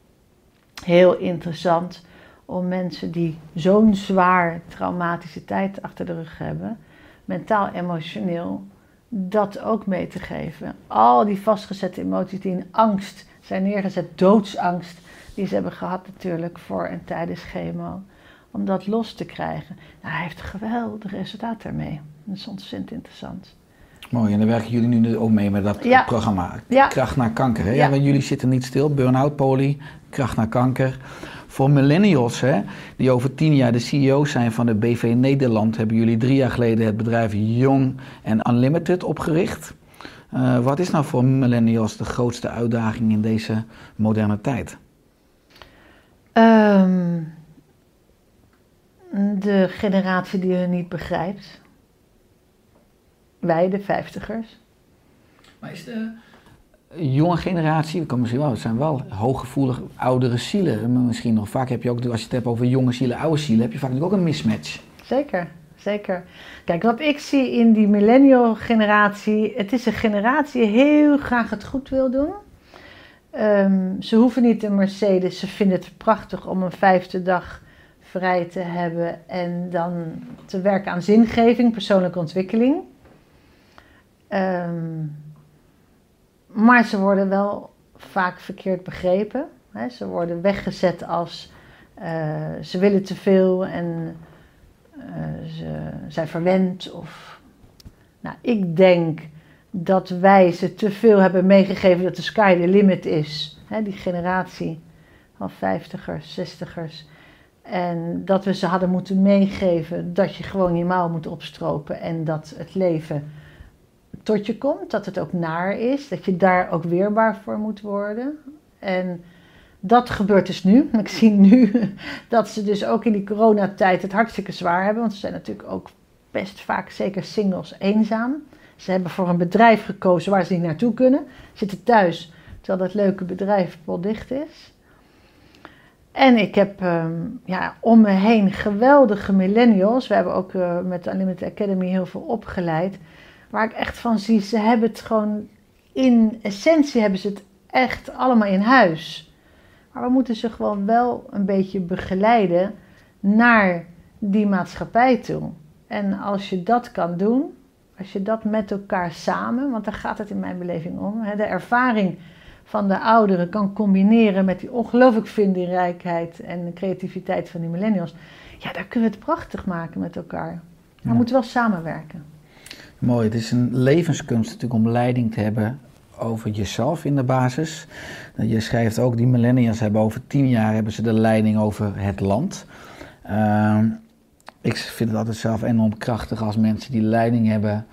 Heel interessant om mensen die zo'n zwaar traumatische tijd achter de rug hebben, mentaal, emotioneel, dat ook mee te geven. Al die vastgezette emoties die in angst zijn neergezet, doodsangst, die ze hebben gehad natuurlijk voor en tijdens chemo. om dat los te krijgen. Nou, hij heeft geweldig resultaat daarmee. Dat is ontzettend interessant. Mooi, en daar werken jullie nu ook mee met dat Ja. programma. Ja. Kracht naar kanker. Hè? Ja. Ja. want jullie zitten niet stil. Burn-out, poly, kracht naar kanker. Voor millennials, hè, die over tien jaar de CEO's zijn van de BV Nederland, hebben jullie drie jaar geleden het bedrijf Young and Unlimited opgericht. Eh, wat is nou voor millennials de grootste uitdaging in deze moderne tijd? Ehm, de generatie die hun niet begrijpt. Wij, de vijftigers. Maar is de jonge generatie, we komen misschien wel, het zijn wel hooggevoelig oudere zielen. Misschien nog vaak heb je ook, als je het hebt over jonge zielen, oude zielen, heb je vaak natuurlijk ook een mismatch. Zeker, zeker. Kijk, wat ik zie in die millennial generatie, het is een generatie die heel graag het goed wil doen. Ehm, ze hoeven niet een Mercedes, ze vinden het prachtig om een vijfde dag vrij te hebben en dan te werken aan zingeving, persoonlijke ontwikkeling. Ehm, maar ze worden wel vaak verkeerd begrepen. Hè? Ze worden weggezet als eh, ze willen te veel en eh, ze zijn verwend. Of... Nou, ik denk dat wij ze te veel hebben meegegeven dat de sky the limit is. Hè? Die generatie van vijftigers, zestigers. En dat we ze hadden moeten meegeven dat je gewoon je mouw moet opstropen en dat het leven tot je komt, dat het ook naar is, dat je daar ook weerbaar voor moet worden. En dat gebeurt dus nu. Ik zie nu dat ze dus ook in die coronatijd het hartstikke zwaar hebben, want ze zijn natuurlijk ook best vaak, zeker singles, eenzaam. Ze hebben voor een bedrijf gekozen waar ze niet naartoe kunnen, zitten thuis terwijl dat leuke bedrijf dicht is. En ik heb ehm, ja, om me heen geweldige millennials. We hebben ook eh, met de Unlimited Academy heel veel opgeleid. Waar ik echt van zie, ze hebben het gewoon in essentie hebben ze het echt allemaal in huis. Maar we moeten ze gewoon wel een beetje begeleiden naar die maatschappij toe. En als je dat kan doen, als je dat met elkaar samen, want daar gaat het in mijn beleving om, hè, de ervaring van de ouderen kan combineren met die ongelooflijk vindingrijkheid en creativiteit van die millennials. Ja, daar kunnen we het prachtig maken met elkaar. Maar Ja. we moeten wel samenwerken. Mooi, het is een levenskunst natuurlijk om leiding te hebben over jezelf in de basis. Je schrijft ook, die millennials hebben over tien jaar hebben ze de leiding over het land. Ehm, ik vind het altijd zelf enorm krachtig als mensen die leiding hebben,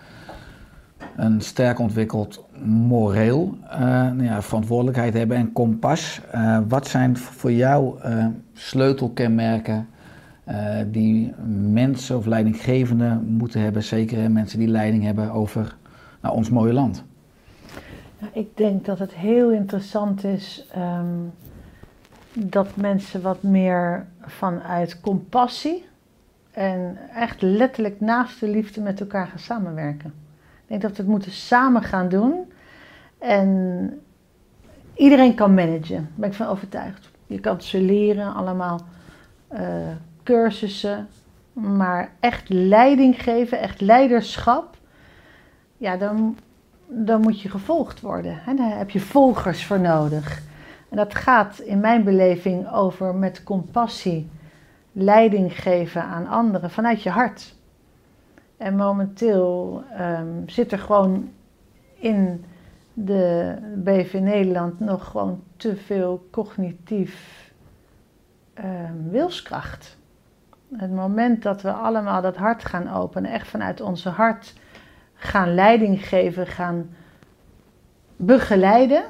een sterk ontwikkeld moreel, eh, nou ja, verantwoordelijkheid hebben en kompas. Eh, wat zijn voor jou eh, sleutelkenmerken eh, die mensen of leidinggevenden moeten hebben, zeker mensen die leiding hebben over nou, ons mooie land? Ik denk dat het heel interessant is ehm, dat mensen wat meer vanuit compassie en echt letterlijk naast de liefde met elkaar gaan samenwerken. Ik denk dat we het moeten samen gaan doen. En iedereen kan managen, daar ben ik van overtuigd. Je kan ze leren, allemaal eh, cursussen, maar echt leiding geven, echt leiderschap, ja, dan, dan moet je gevolgd worden. Hè? Daar heb je volgers voor nodig. En dat gaat in mijn beleving over met compassie leiding geven aan anderen vanuit je hart. En momenteel ehm, zit er gewoon in de BV Nederland nog gewoon te veel cognitief ehm, wilskracht. Het moment dat we allemaal dat hart gaan openen, echt vanuit onze hart gaan leiding geven, gaan begeleiden,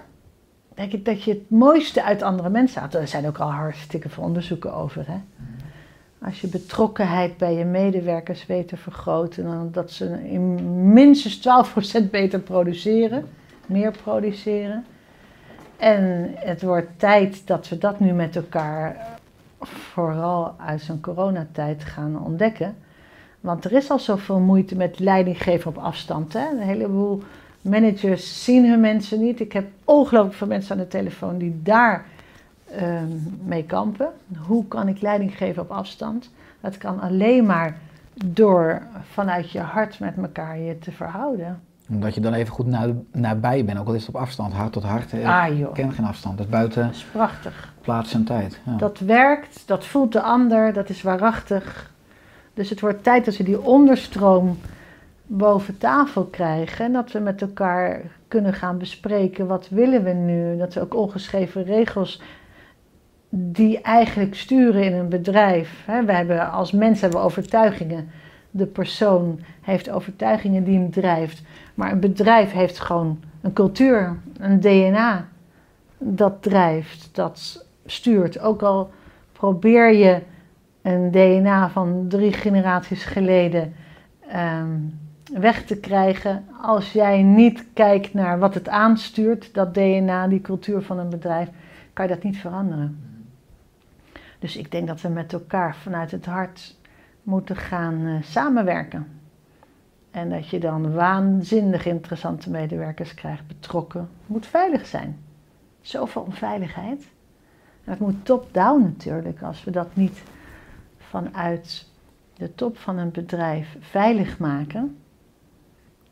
denk ik dat je het mooiste uit andere mensen haalt. Er zijn ook al hartstikke veel onderzoeken over. Hè? Als je betrokkenheid bij je medewerkers weet te vergroten, dan dat ze in minstens 12% beter produceren, meer produceren. En het wordt tijd dat we dat nu met elkaar, vooral uit zo'n coronatijd, gaan ontdekken. Want er is al zoveel moeite met leidinggeven op afstand. Hè? Een heleboel managers zien hun mensen niet. Ik heb ongelooflijk veel mensen aan de telefoon die daar ehm, mee kampen. Hoe kan ik leiding geven op afstand? Dat kan alleen maar door vanuit je hart met elkaar je te verhouden. Omdat je dan even goed na, nabij bent, ook al is het op afstand, hart tot hart. Ah Ik joh, ken geen afstand, dat is buiten dat is prachtig. plaats en tijd. Ja. Dat werkt, dat voelt de ander, dat is waarachtig. Dus het wordt tijd dat we die onderstroom boven tafel krijgen. En dat we met elkaar kunnen gaan bespreken wat willen we nu. Dat we ook ongeschreven regels die eigenlijk sturen in een bedrijf. Hè, we hebben als mens hebben we overtuigingen. De persoon heeft overtuigingen die hem drijft. Maar een bedrijf heeft gewoon een cultuur, een DNA dat drijft, dat stuurt. Ook al probeer je een DNA van drie generaties geleden ehm, weg te krijgen. Als jij niet kijkt naar wat het aanstuurt, dat DNA, die cultuur van een bedrijf, kan je dat niet veranderen. Dus ik denk dat we met elkaar vanuit het hart moeten gaan eh, samenwerken. En dat je dan waanzinnig interessante medewerkers krijgt, betrokken. Moet veilig zijn. Zoveel onveiligheid. En het moet top-down natuurlijk. Als we dat niet vanuit de top van een bedrijf veilig maken,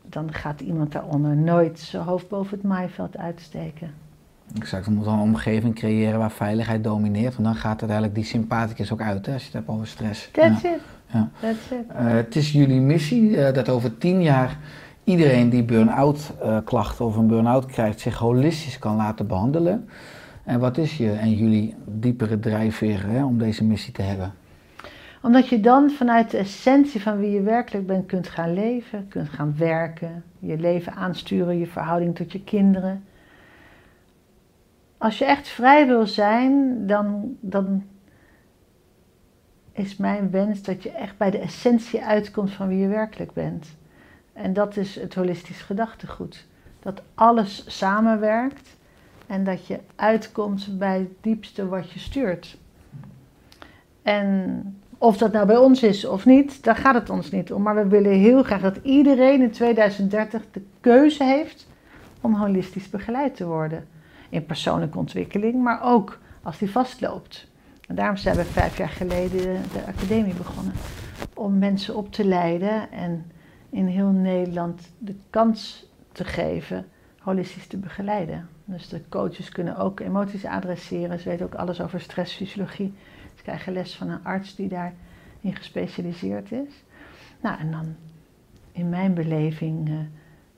dan gaat iemand daaronder nooit zijn hoofd boven het maaiveld uitsteken. Exact, we moeten een omgeving creëren waar veiligheid domineert. Want dan gaat uiteindelijk die sympathicus ook uit, hè, als je het hebt over stress. That's Ja. it. Ja. That's it. Eh, het is jullie missie eh, dat over tien jaar iedereen die burn-out eh, klachten of een burn-out krijgt zich holistisch kan laten behandelen. En wat is je en jullie diepere drijfveer hè, om deze missie te hebben? Omdat je dan vanuit de essentie van wie je werkelijk bent kunt gaan leven, kunt gaan werken, je leven aansturen, je verhouding tot je kinderen. Als je echt vrij wil zijn, dan, dan is mijn wens dat je echt bij de essentie uitkomt van wie je werkelijk bent. En dat is het holistisch gedachtegoed. Dat alles samenwerkt en dat je uitkomt bij het diepste wat je stuurt. En of dat nou bij ons is of niet, daar gaat het ons niet om. Maar we willen heel graag dat iedereen in 2030 de keuze heeft om holistisch begeleid te worden. In persoonlijke ontwikkeling, maar ook als die vastloopt. En daarom zijn we vijf jaar geleden de academie begonnen. Om mensen op te leiden en in heel Nederland de kans te geven holistisch te begeleiden. Dus de coaches kunnen ook emoties adresseren. Ze weten ook alles over stressfysiologie. Ze krijgen les van een arts die daarin gespecialiseerd is. Nou, en dan in mijn beleving eh,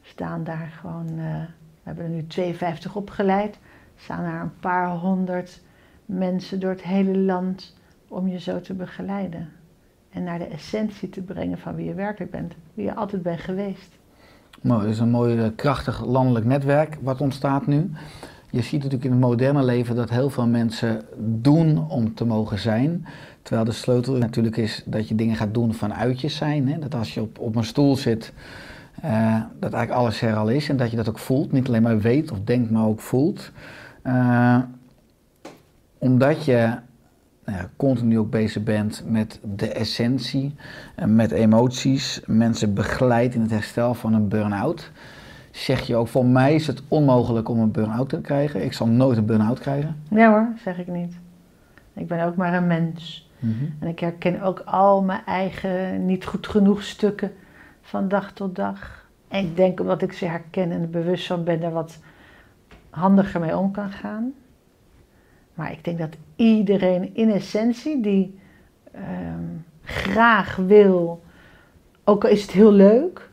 staan daar gewoon, eh, we hebben er nu 52 opgeleid, staan daar een paar honderd mensen door het hele land om je zo te begeleiden. En naar de essentie te brengen van wie je werkelijk bent, wie je altijd bent geweest. Mooi, het is een mooi eh, krachtig landelijk netwerk wat ontstaat nu. Je ziet natuurlijk in het moderne leven dat heel veel mensen doen om te mogen zijn. Terwijl de sleutel natuurlijk is dat je dingen gaat doen vanuit je zijn. Hè? Dat als je op, op een stoel zit, eh, dat eigenlijk alles er al is. En dat je dat ook voelt. Niet alleen maar weet of denkt, maar ook voelt. Eh, omdat je nou ja, continu ook bezig bent met de essentie, en met emoties, mensen begeleidt in het herstel van een burn-out. Zeg je ook, voor mij is het onmogelijk om een burn-out te krijgen. Ik zal nooit een burn-out krijgen. Ja hoor, zeg ik niet. Ik ben ook maar een mens. En ik herken ook al mijn eigen niet goed genoeg stukken van dag tot dag. En ik denk omdat ik ze herken en bewust van ben, er wat handiger mee om kan gaan. Maar ik denk dat iedereen in essentie die ehm, graag wil, ook al is het heel leuk,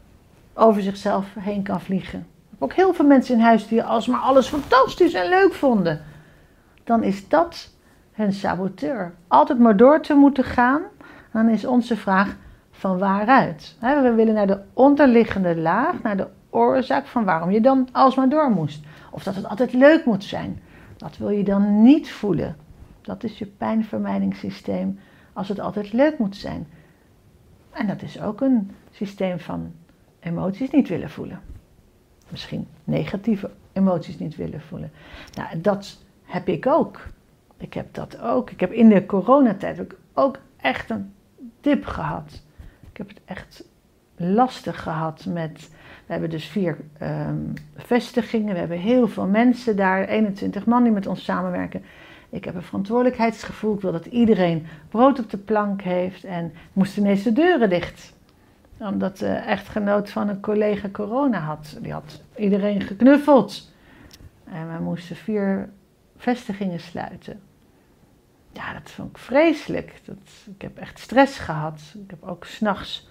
over zichzelf heen kan vliegen. Ik heb ook heel veel mensen in huis die alsmaar alles fantastisch en leuk vonden. Dan is dat hun saboteur. Altijd maar door te moeten gaan. Dan is onze vraag van waaruit. We willen naar de onderliggende laag, naar de oorzaak van waarom je dan alsmaar door moest. Of dat het altijd leuk moet zijn. Dat wil je dan niet voelen. Dat is je pijnvermijdingssysteem als het altijd leuk moet zijn. En dat is ook een systeem van emoties niet willen voelen. Misschien negatieve emoties niet willen voelen. Nou, dat heb ik ook. Ik heb dat ook. Ik heb in de coronatijd ook echt een dip gehad. Ik heb het echt lastig gehad met. We hebben dus vier ehm, vestigingen. We hebben heel veel mensen daar. 21 man die met ons samenwerken. Ik heb een verantwoordelijkheidsgevoel. Ik wil dat iedereen brood op de plank heeft. En moesten ineens de deuren dicht. Omdat de echtgenoot van een collega corona had. Die had iedereen geknuffeld. En we moesten vier vestigingen sluiten. Ja, dat vond ik vreselijk. Dat, ik heb echt stress gehad. Ik heb ook s'nachts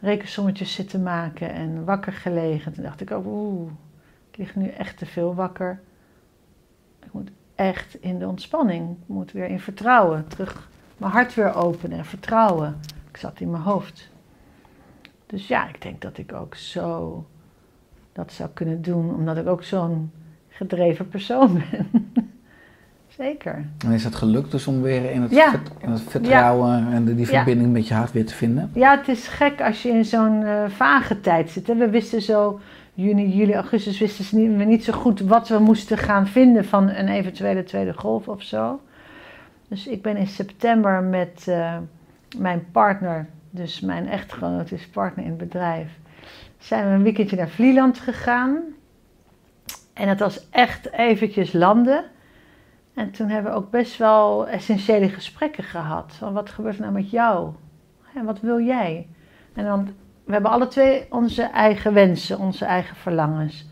rekensommetjes zitten maken en wakker gelegen. Toen dacht ik ook, oeh, ik lig nu echt te veel wakker. Ik moet echt in de ontspanning. Ik moet weer in vertrouwen. Terug mijn hart weer openen en vertrouwen. Ik zat in mijn hoofd. Dus ja, ik denk dat ik ook zo dat zou kunnen doen, omdat ik ook zo'n gedreven persoon ben. Zeker. En is het gelukt dus om weer in het, Ja. vert- in het vertrouwen en die verbinding met je hart weer te vinden? Ja, het is gek als je in zo'n eh, vage tijd zit. Hè. We wisten zo, juni, juli, augustus wisten ze niet zo goed wat we moesten gaan vinden van een eventuele tweede golf of zo. Dus ik ben in september met eh, mijn partner, dus mijn echtgenoot is partner in het bedrijf, zijn we een weekendje naar Vlieland gegaan. En het was echt eventjes landen. En toen hebben we ook best wel essentiële gesprekken gehad. Van wat gebeurt er nou met jou? En wat wil jij? En dan, we hebben alle twee onze eigen wensen, onze eigen verlangens.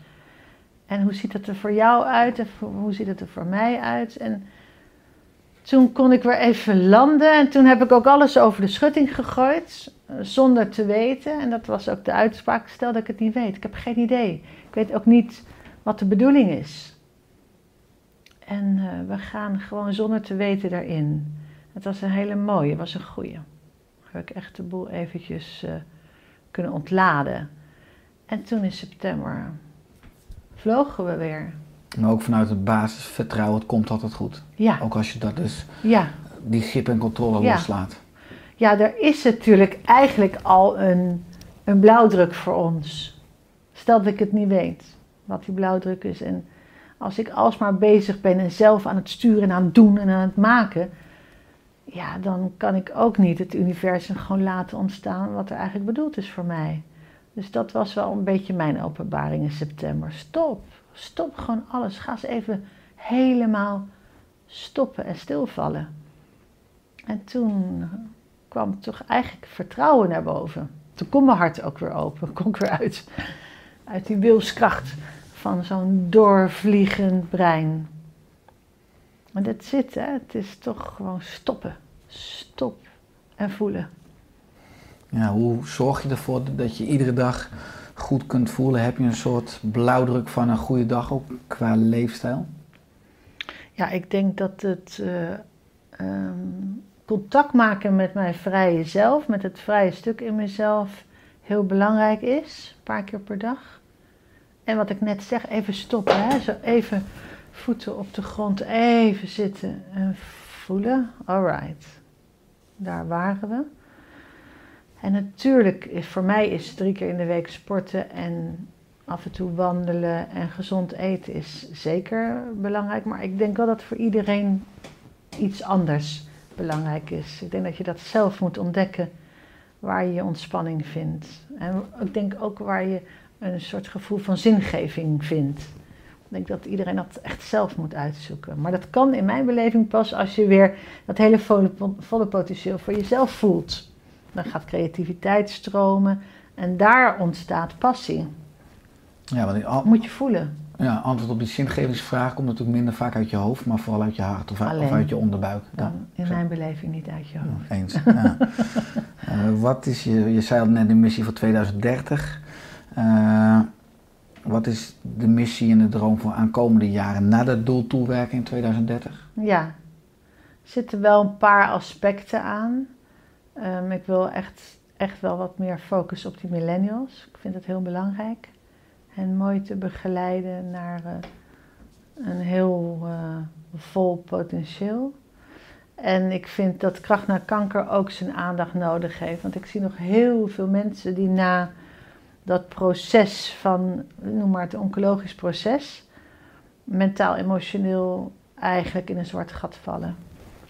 En hoe ziet het er voor jou uit en hoe ziet het er voor mij uit? En toen kon ik weer even landen en toen heb ik ook alles over de schutting gegooid, eh, zonder te weten. En dat was ook de uitspraak, stel dat ik het niet weet. Ik heb geen idee. Ik weet ook niet wat de bedoeling is. En eh, we gaan gewoon zonder te weten daarin. Het was een hele mooie, het was een goeie. Heb ik echt de boel eventjes eh, kunnen ontladen. En toen in september vlogen we weer. Maar ook vanuit het basisvertrouwen, het komt altijd goed. Ja, Ook als je dat dus, ja. die grip en controle Ja. loslaat. Ja, er is natuurlijk eigenlijk al een, een blauwdruk voor ons. Stel dat ik het niet weet, wat die blauwdruk is. En als ik alsmaar bezig ben en zelf aan het sturen en aan het doen en aan het maken... Ja, dan kan ik ook niet het universum gewoon laten ontstaan wat er eigenlijk bedoeld is voor mij. Dus dat was wel een beetje mijn openbaring in september. Stop, stop gewoon alles. Ga eens even helemaal stoppen en stilvallen. En toen kwam toch eigenlijk vertrouwen naar boven. Toen kon mijn hart ook weer open, kon ik weer uit, uit die wilskracht van zo'n doorvliegend brein. Maar dat zit, hè? het is toch gewoon stoppen. Stop en voelen. Ja, hoe zorg je ervoor dat je iedere dag goed kunt voelen? Heb je een soort blauwdruk van een goede dag ook qua leefstijl? Ja, ik denk dat het eh, ehm, contact maken met mijn vrije zelf, met het vrije stuk in mezelf, heel belangrijk is. Een paar keer per dag. En wat ik net zeg, even stoppen. Hè? Zo even voeten op de grond, even zitten en voelen. Alright, daar waren we. En natuurlijk, voor mij is drie keer in de week sporten en af en toe wandelen en gezond eten is zeker belangrijk. Maar ik denk wel dat voor iedereen iets anders belangrijk is. Ik denk dat je dat zelf moet ontdekken waar je je ontspanning vindt. En ik denk ook waar je een soort gevoel van zingeving vindt. Ik denk dat iedereen dat echt zelf moet uitzoeken. Maar dat kan in mijn beleving pas als je weer dat hele volle, volle potentieel voor jezelf voelt. Dan gaat creativiteit stromen en daar ontstaat passie. Ja, want Moet je voelen. ja, antwoord op die zingevingsvraag komt natuurlijk minder vaak uit je hoofd, maar vooral uit je hart of, uit- of Alleen. uit je onderbuik. Dan in mijn beleving niet uit je hoofd. Ja, eens. Ja. Eh, wat is je, je zei al net de missie voor 2030. Eh, wat is de missie en de droom voor aankomende jaren na dat doel toewerken in 2030? Ja, er zitten wel een paar aspecten aan. Ehm, ik wil echt, echt wel wat meer focus op die millennials. Ik vind het heel belangrijk. En mooi te begeleiden naar eh, een heel eh, vol potentieel. En ik vind dat kracht naar kanker ook zijn aandacht nodig heeft. Want ik zie nog heel veel mensen die na dat proces van, noem maar het oncologisch proces, mentaal, emotioneel eigenlijk in een zwart gat vallen.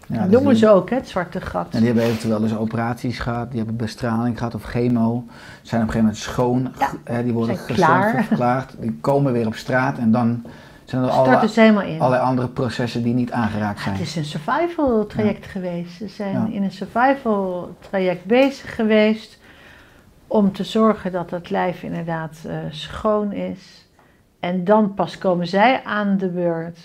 Ja, dat noemen ze ook, hè, het zwarte gat. En die hebben eventueel dus operaties gehad, die hebben bestraling gehad of chemo. Zijn op een gegeven moment schoon, Ja, hè, die worden klaar. verklaard. Die komen weer op straat en dan zijn er allerlei, helemaal in. allerlei andere processen die niet aangeraakt zijn. Het is een survival traject geweest. Ze zijn in een survival traject bezig geweest om te zorgen dat het lijf inderdaad eh, schoon is. En dan pas komen zij aan de beurt.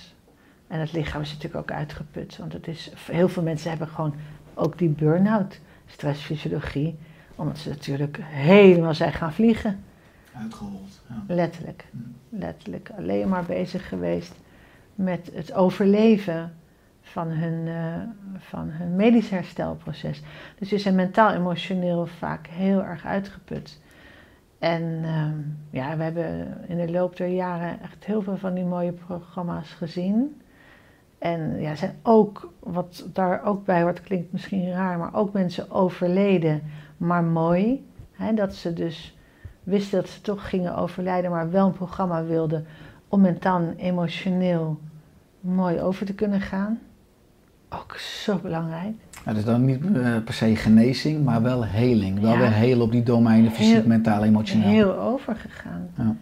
En het lichaam is natuurlijk ook uitgeput. Want het is, heel veel mensen hebben gewoon ook die burn-out, stressfysiologie. Omdat ze natuurlijk helemaal zijn gaan vliegen. Uitgehold. Ja. Letterlijk. Letterlijk. Alleen maar bezig geweest met het overleven van hun, eh, van hun medisch herstelproces. Dus ze zijn mentaal, emotioneel vaak heel erg uitgeput. En ehm, ja, we hebben in de loop der jaren echt heel veel van die mooie programma's gezien. En ja, zijn ook, wat daar ook bij hoort, klinkt misschien raar, maar ook mensen overleden, maar mooi. Dat ze dus wisten dat ze toch gingen overlijden, maar wel een programma wilden om mentaal en emotioneel mooi over te kunnen gaan. Ook zo belangrijk. Ja, dus dan niet eh, per se genezing, maar wel heling. Wel Ja. weer heel op die domeinen, fysiek, Heel- mentaal, emotioneel. Heel overgegaan. Ja.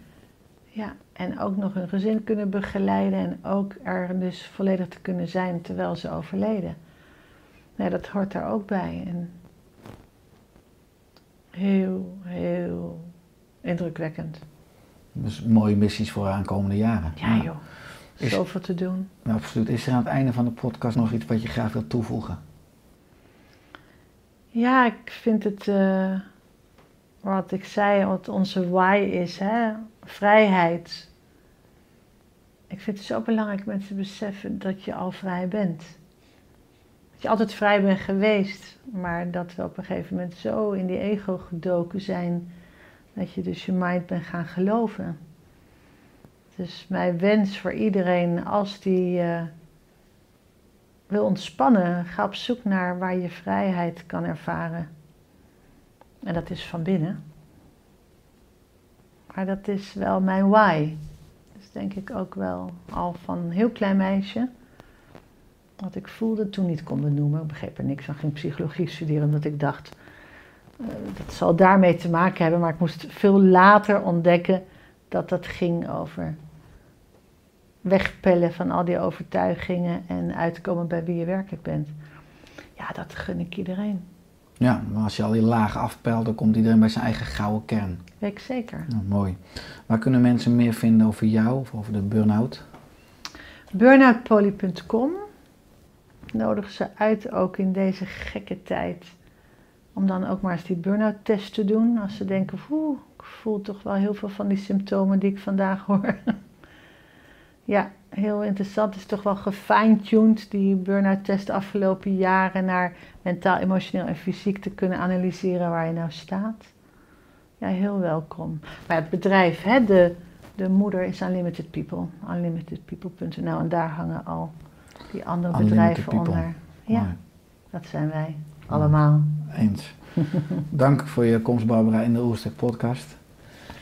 Ja, en ook nog hun gezin kunnen begeleiden en ook er dus volledig te kunnen zijn terwijl ze overleden. Nee, dat hoort daar ook bij. En heel, heel indrukwekkend. Dus mooie missies voor de aankomende jaren. Ja, joh. Is- Zoveel te doen. Ja, absoluut. Is er aan het einde van de podcast nog iets wat je graag wilt toevoegen? Ja, ik vind het, eh, wat ik zei, wat onze why is, hè? vrijheid. Ik vind het zo belangrijk mensen beseffen dat je al vrij bent. Dat je altijd vrij bent geweest, maar dat we op een gegeven moment zo in die ego gedoken zijn, dat je dus je mind bent gaan geloven. Dus mijn wens voor iedereen, als die eh, wil ontspannen, ga op zoek naar waar je vrijheid kan ervaren. En dat is van binnen. Maar dat is wel mijn why. Dus denk ik ook wel al van een heel klein meisje. Wat ik voelde toen niet kon benoemen. Ik begreep er niks van. Ging psychologie studeren omdat ik dacht. eh, dat zal daarmee te maken hebben. Maar ik moest veel later ontdekken dat dat ging over wegpellen van al die overtuigingen en uitkomen bij wie je werkelijk bent. Ja, dat gun ik iedereen. Ja, maar als je al die lagen afpelt, dan komt iedereen bij zijn eigen gouden kern. Weet ik zeker. Nou, mooi. Waar kunnen mensen meer vinden over jou of over de burn-out? Burnoutpoly.com nodig ze uit ook in deze gekke tijd. Om dan ook maar eens die burn-out test te doen. Als ze denken, oeh, ik voel toch wel heel veel van die symptomen die ik vandaag hoor. ja, heel interessant. Het is toch wel gefine-tuned, die burn-out test de afgelopen jaren, naar mentaal, emotioneel en fysiek te kunnen analyseren waar je nou staat. Ja, heel welkom. Maar het bedrijf, hè, de, de moeder is Unlimited People, unlimitedpeople.nl en daar hangen al die andere Unlimited bedrijven People. onder. Ja, Mooi. dat zijn wij allemaal. Eens. Dank voor je komst, Barbara, in de Oerstek podcast.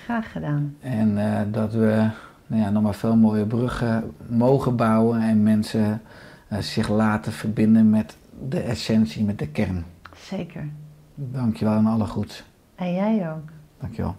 Graag gedaan. En eh, dat we nou ja, nog maar veel mooie bruggen mogen bouwen en mensen eh, zich laten verbinden met de essentie, met de kern. Zeker. Dankjewel en alle goeds. En jij ook. Dankjewel.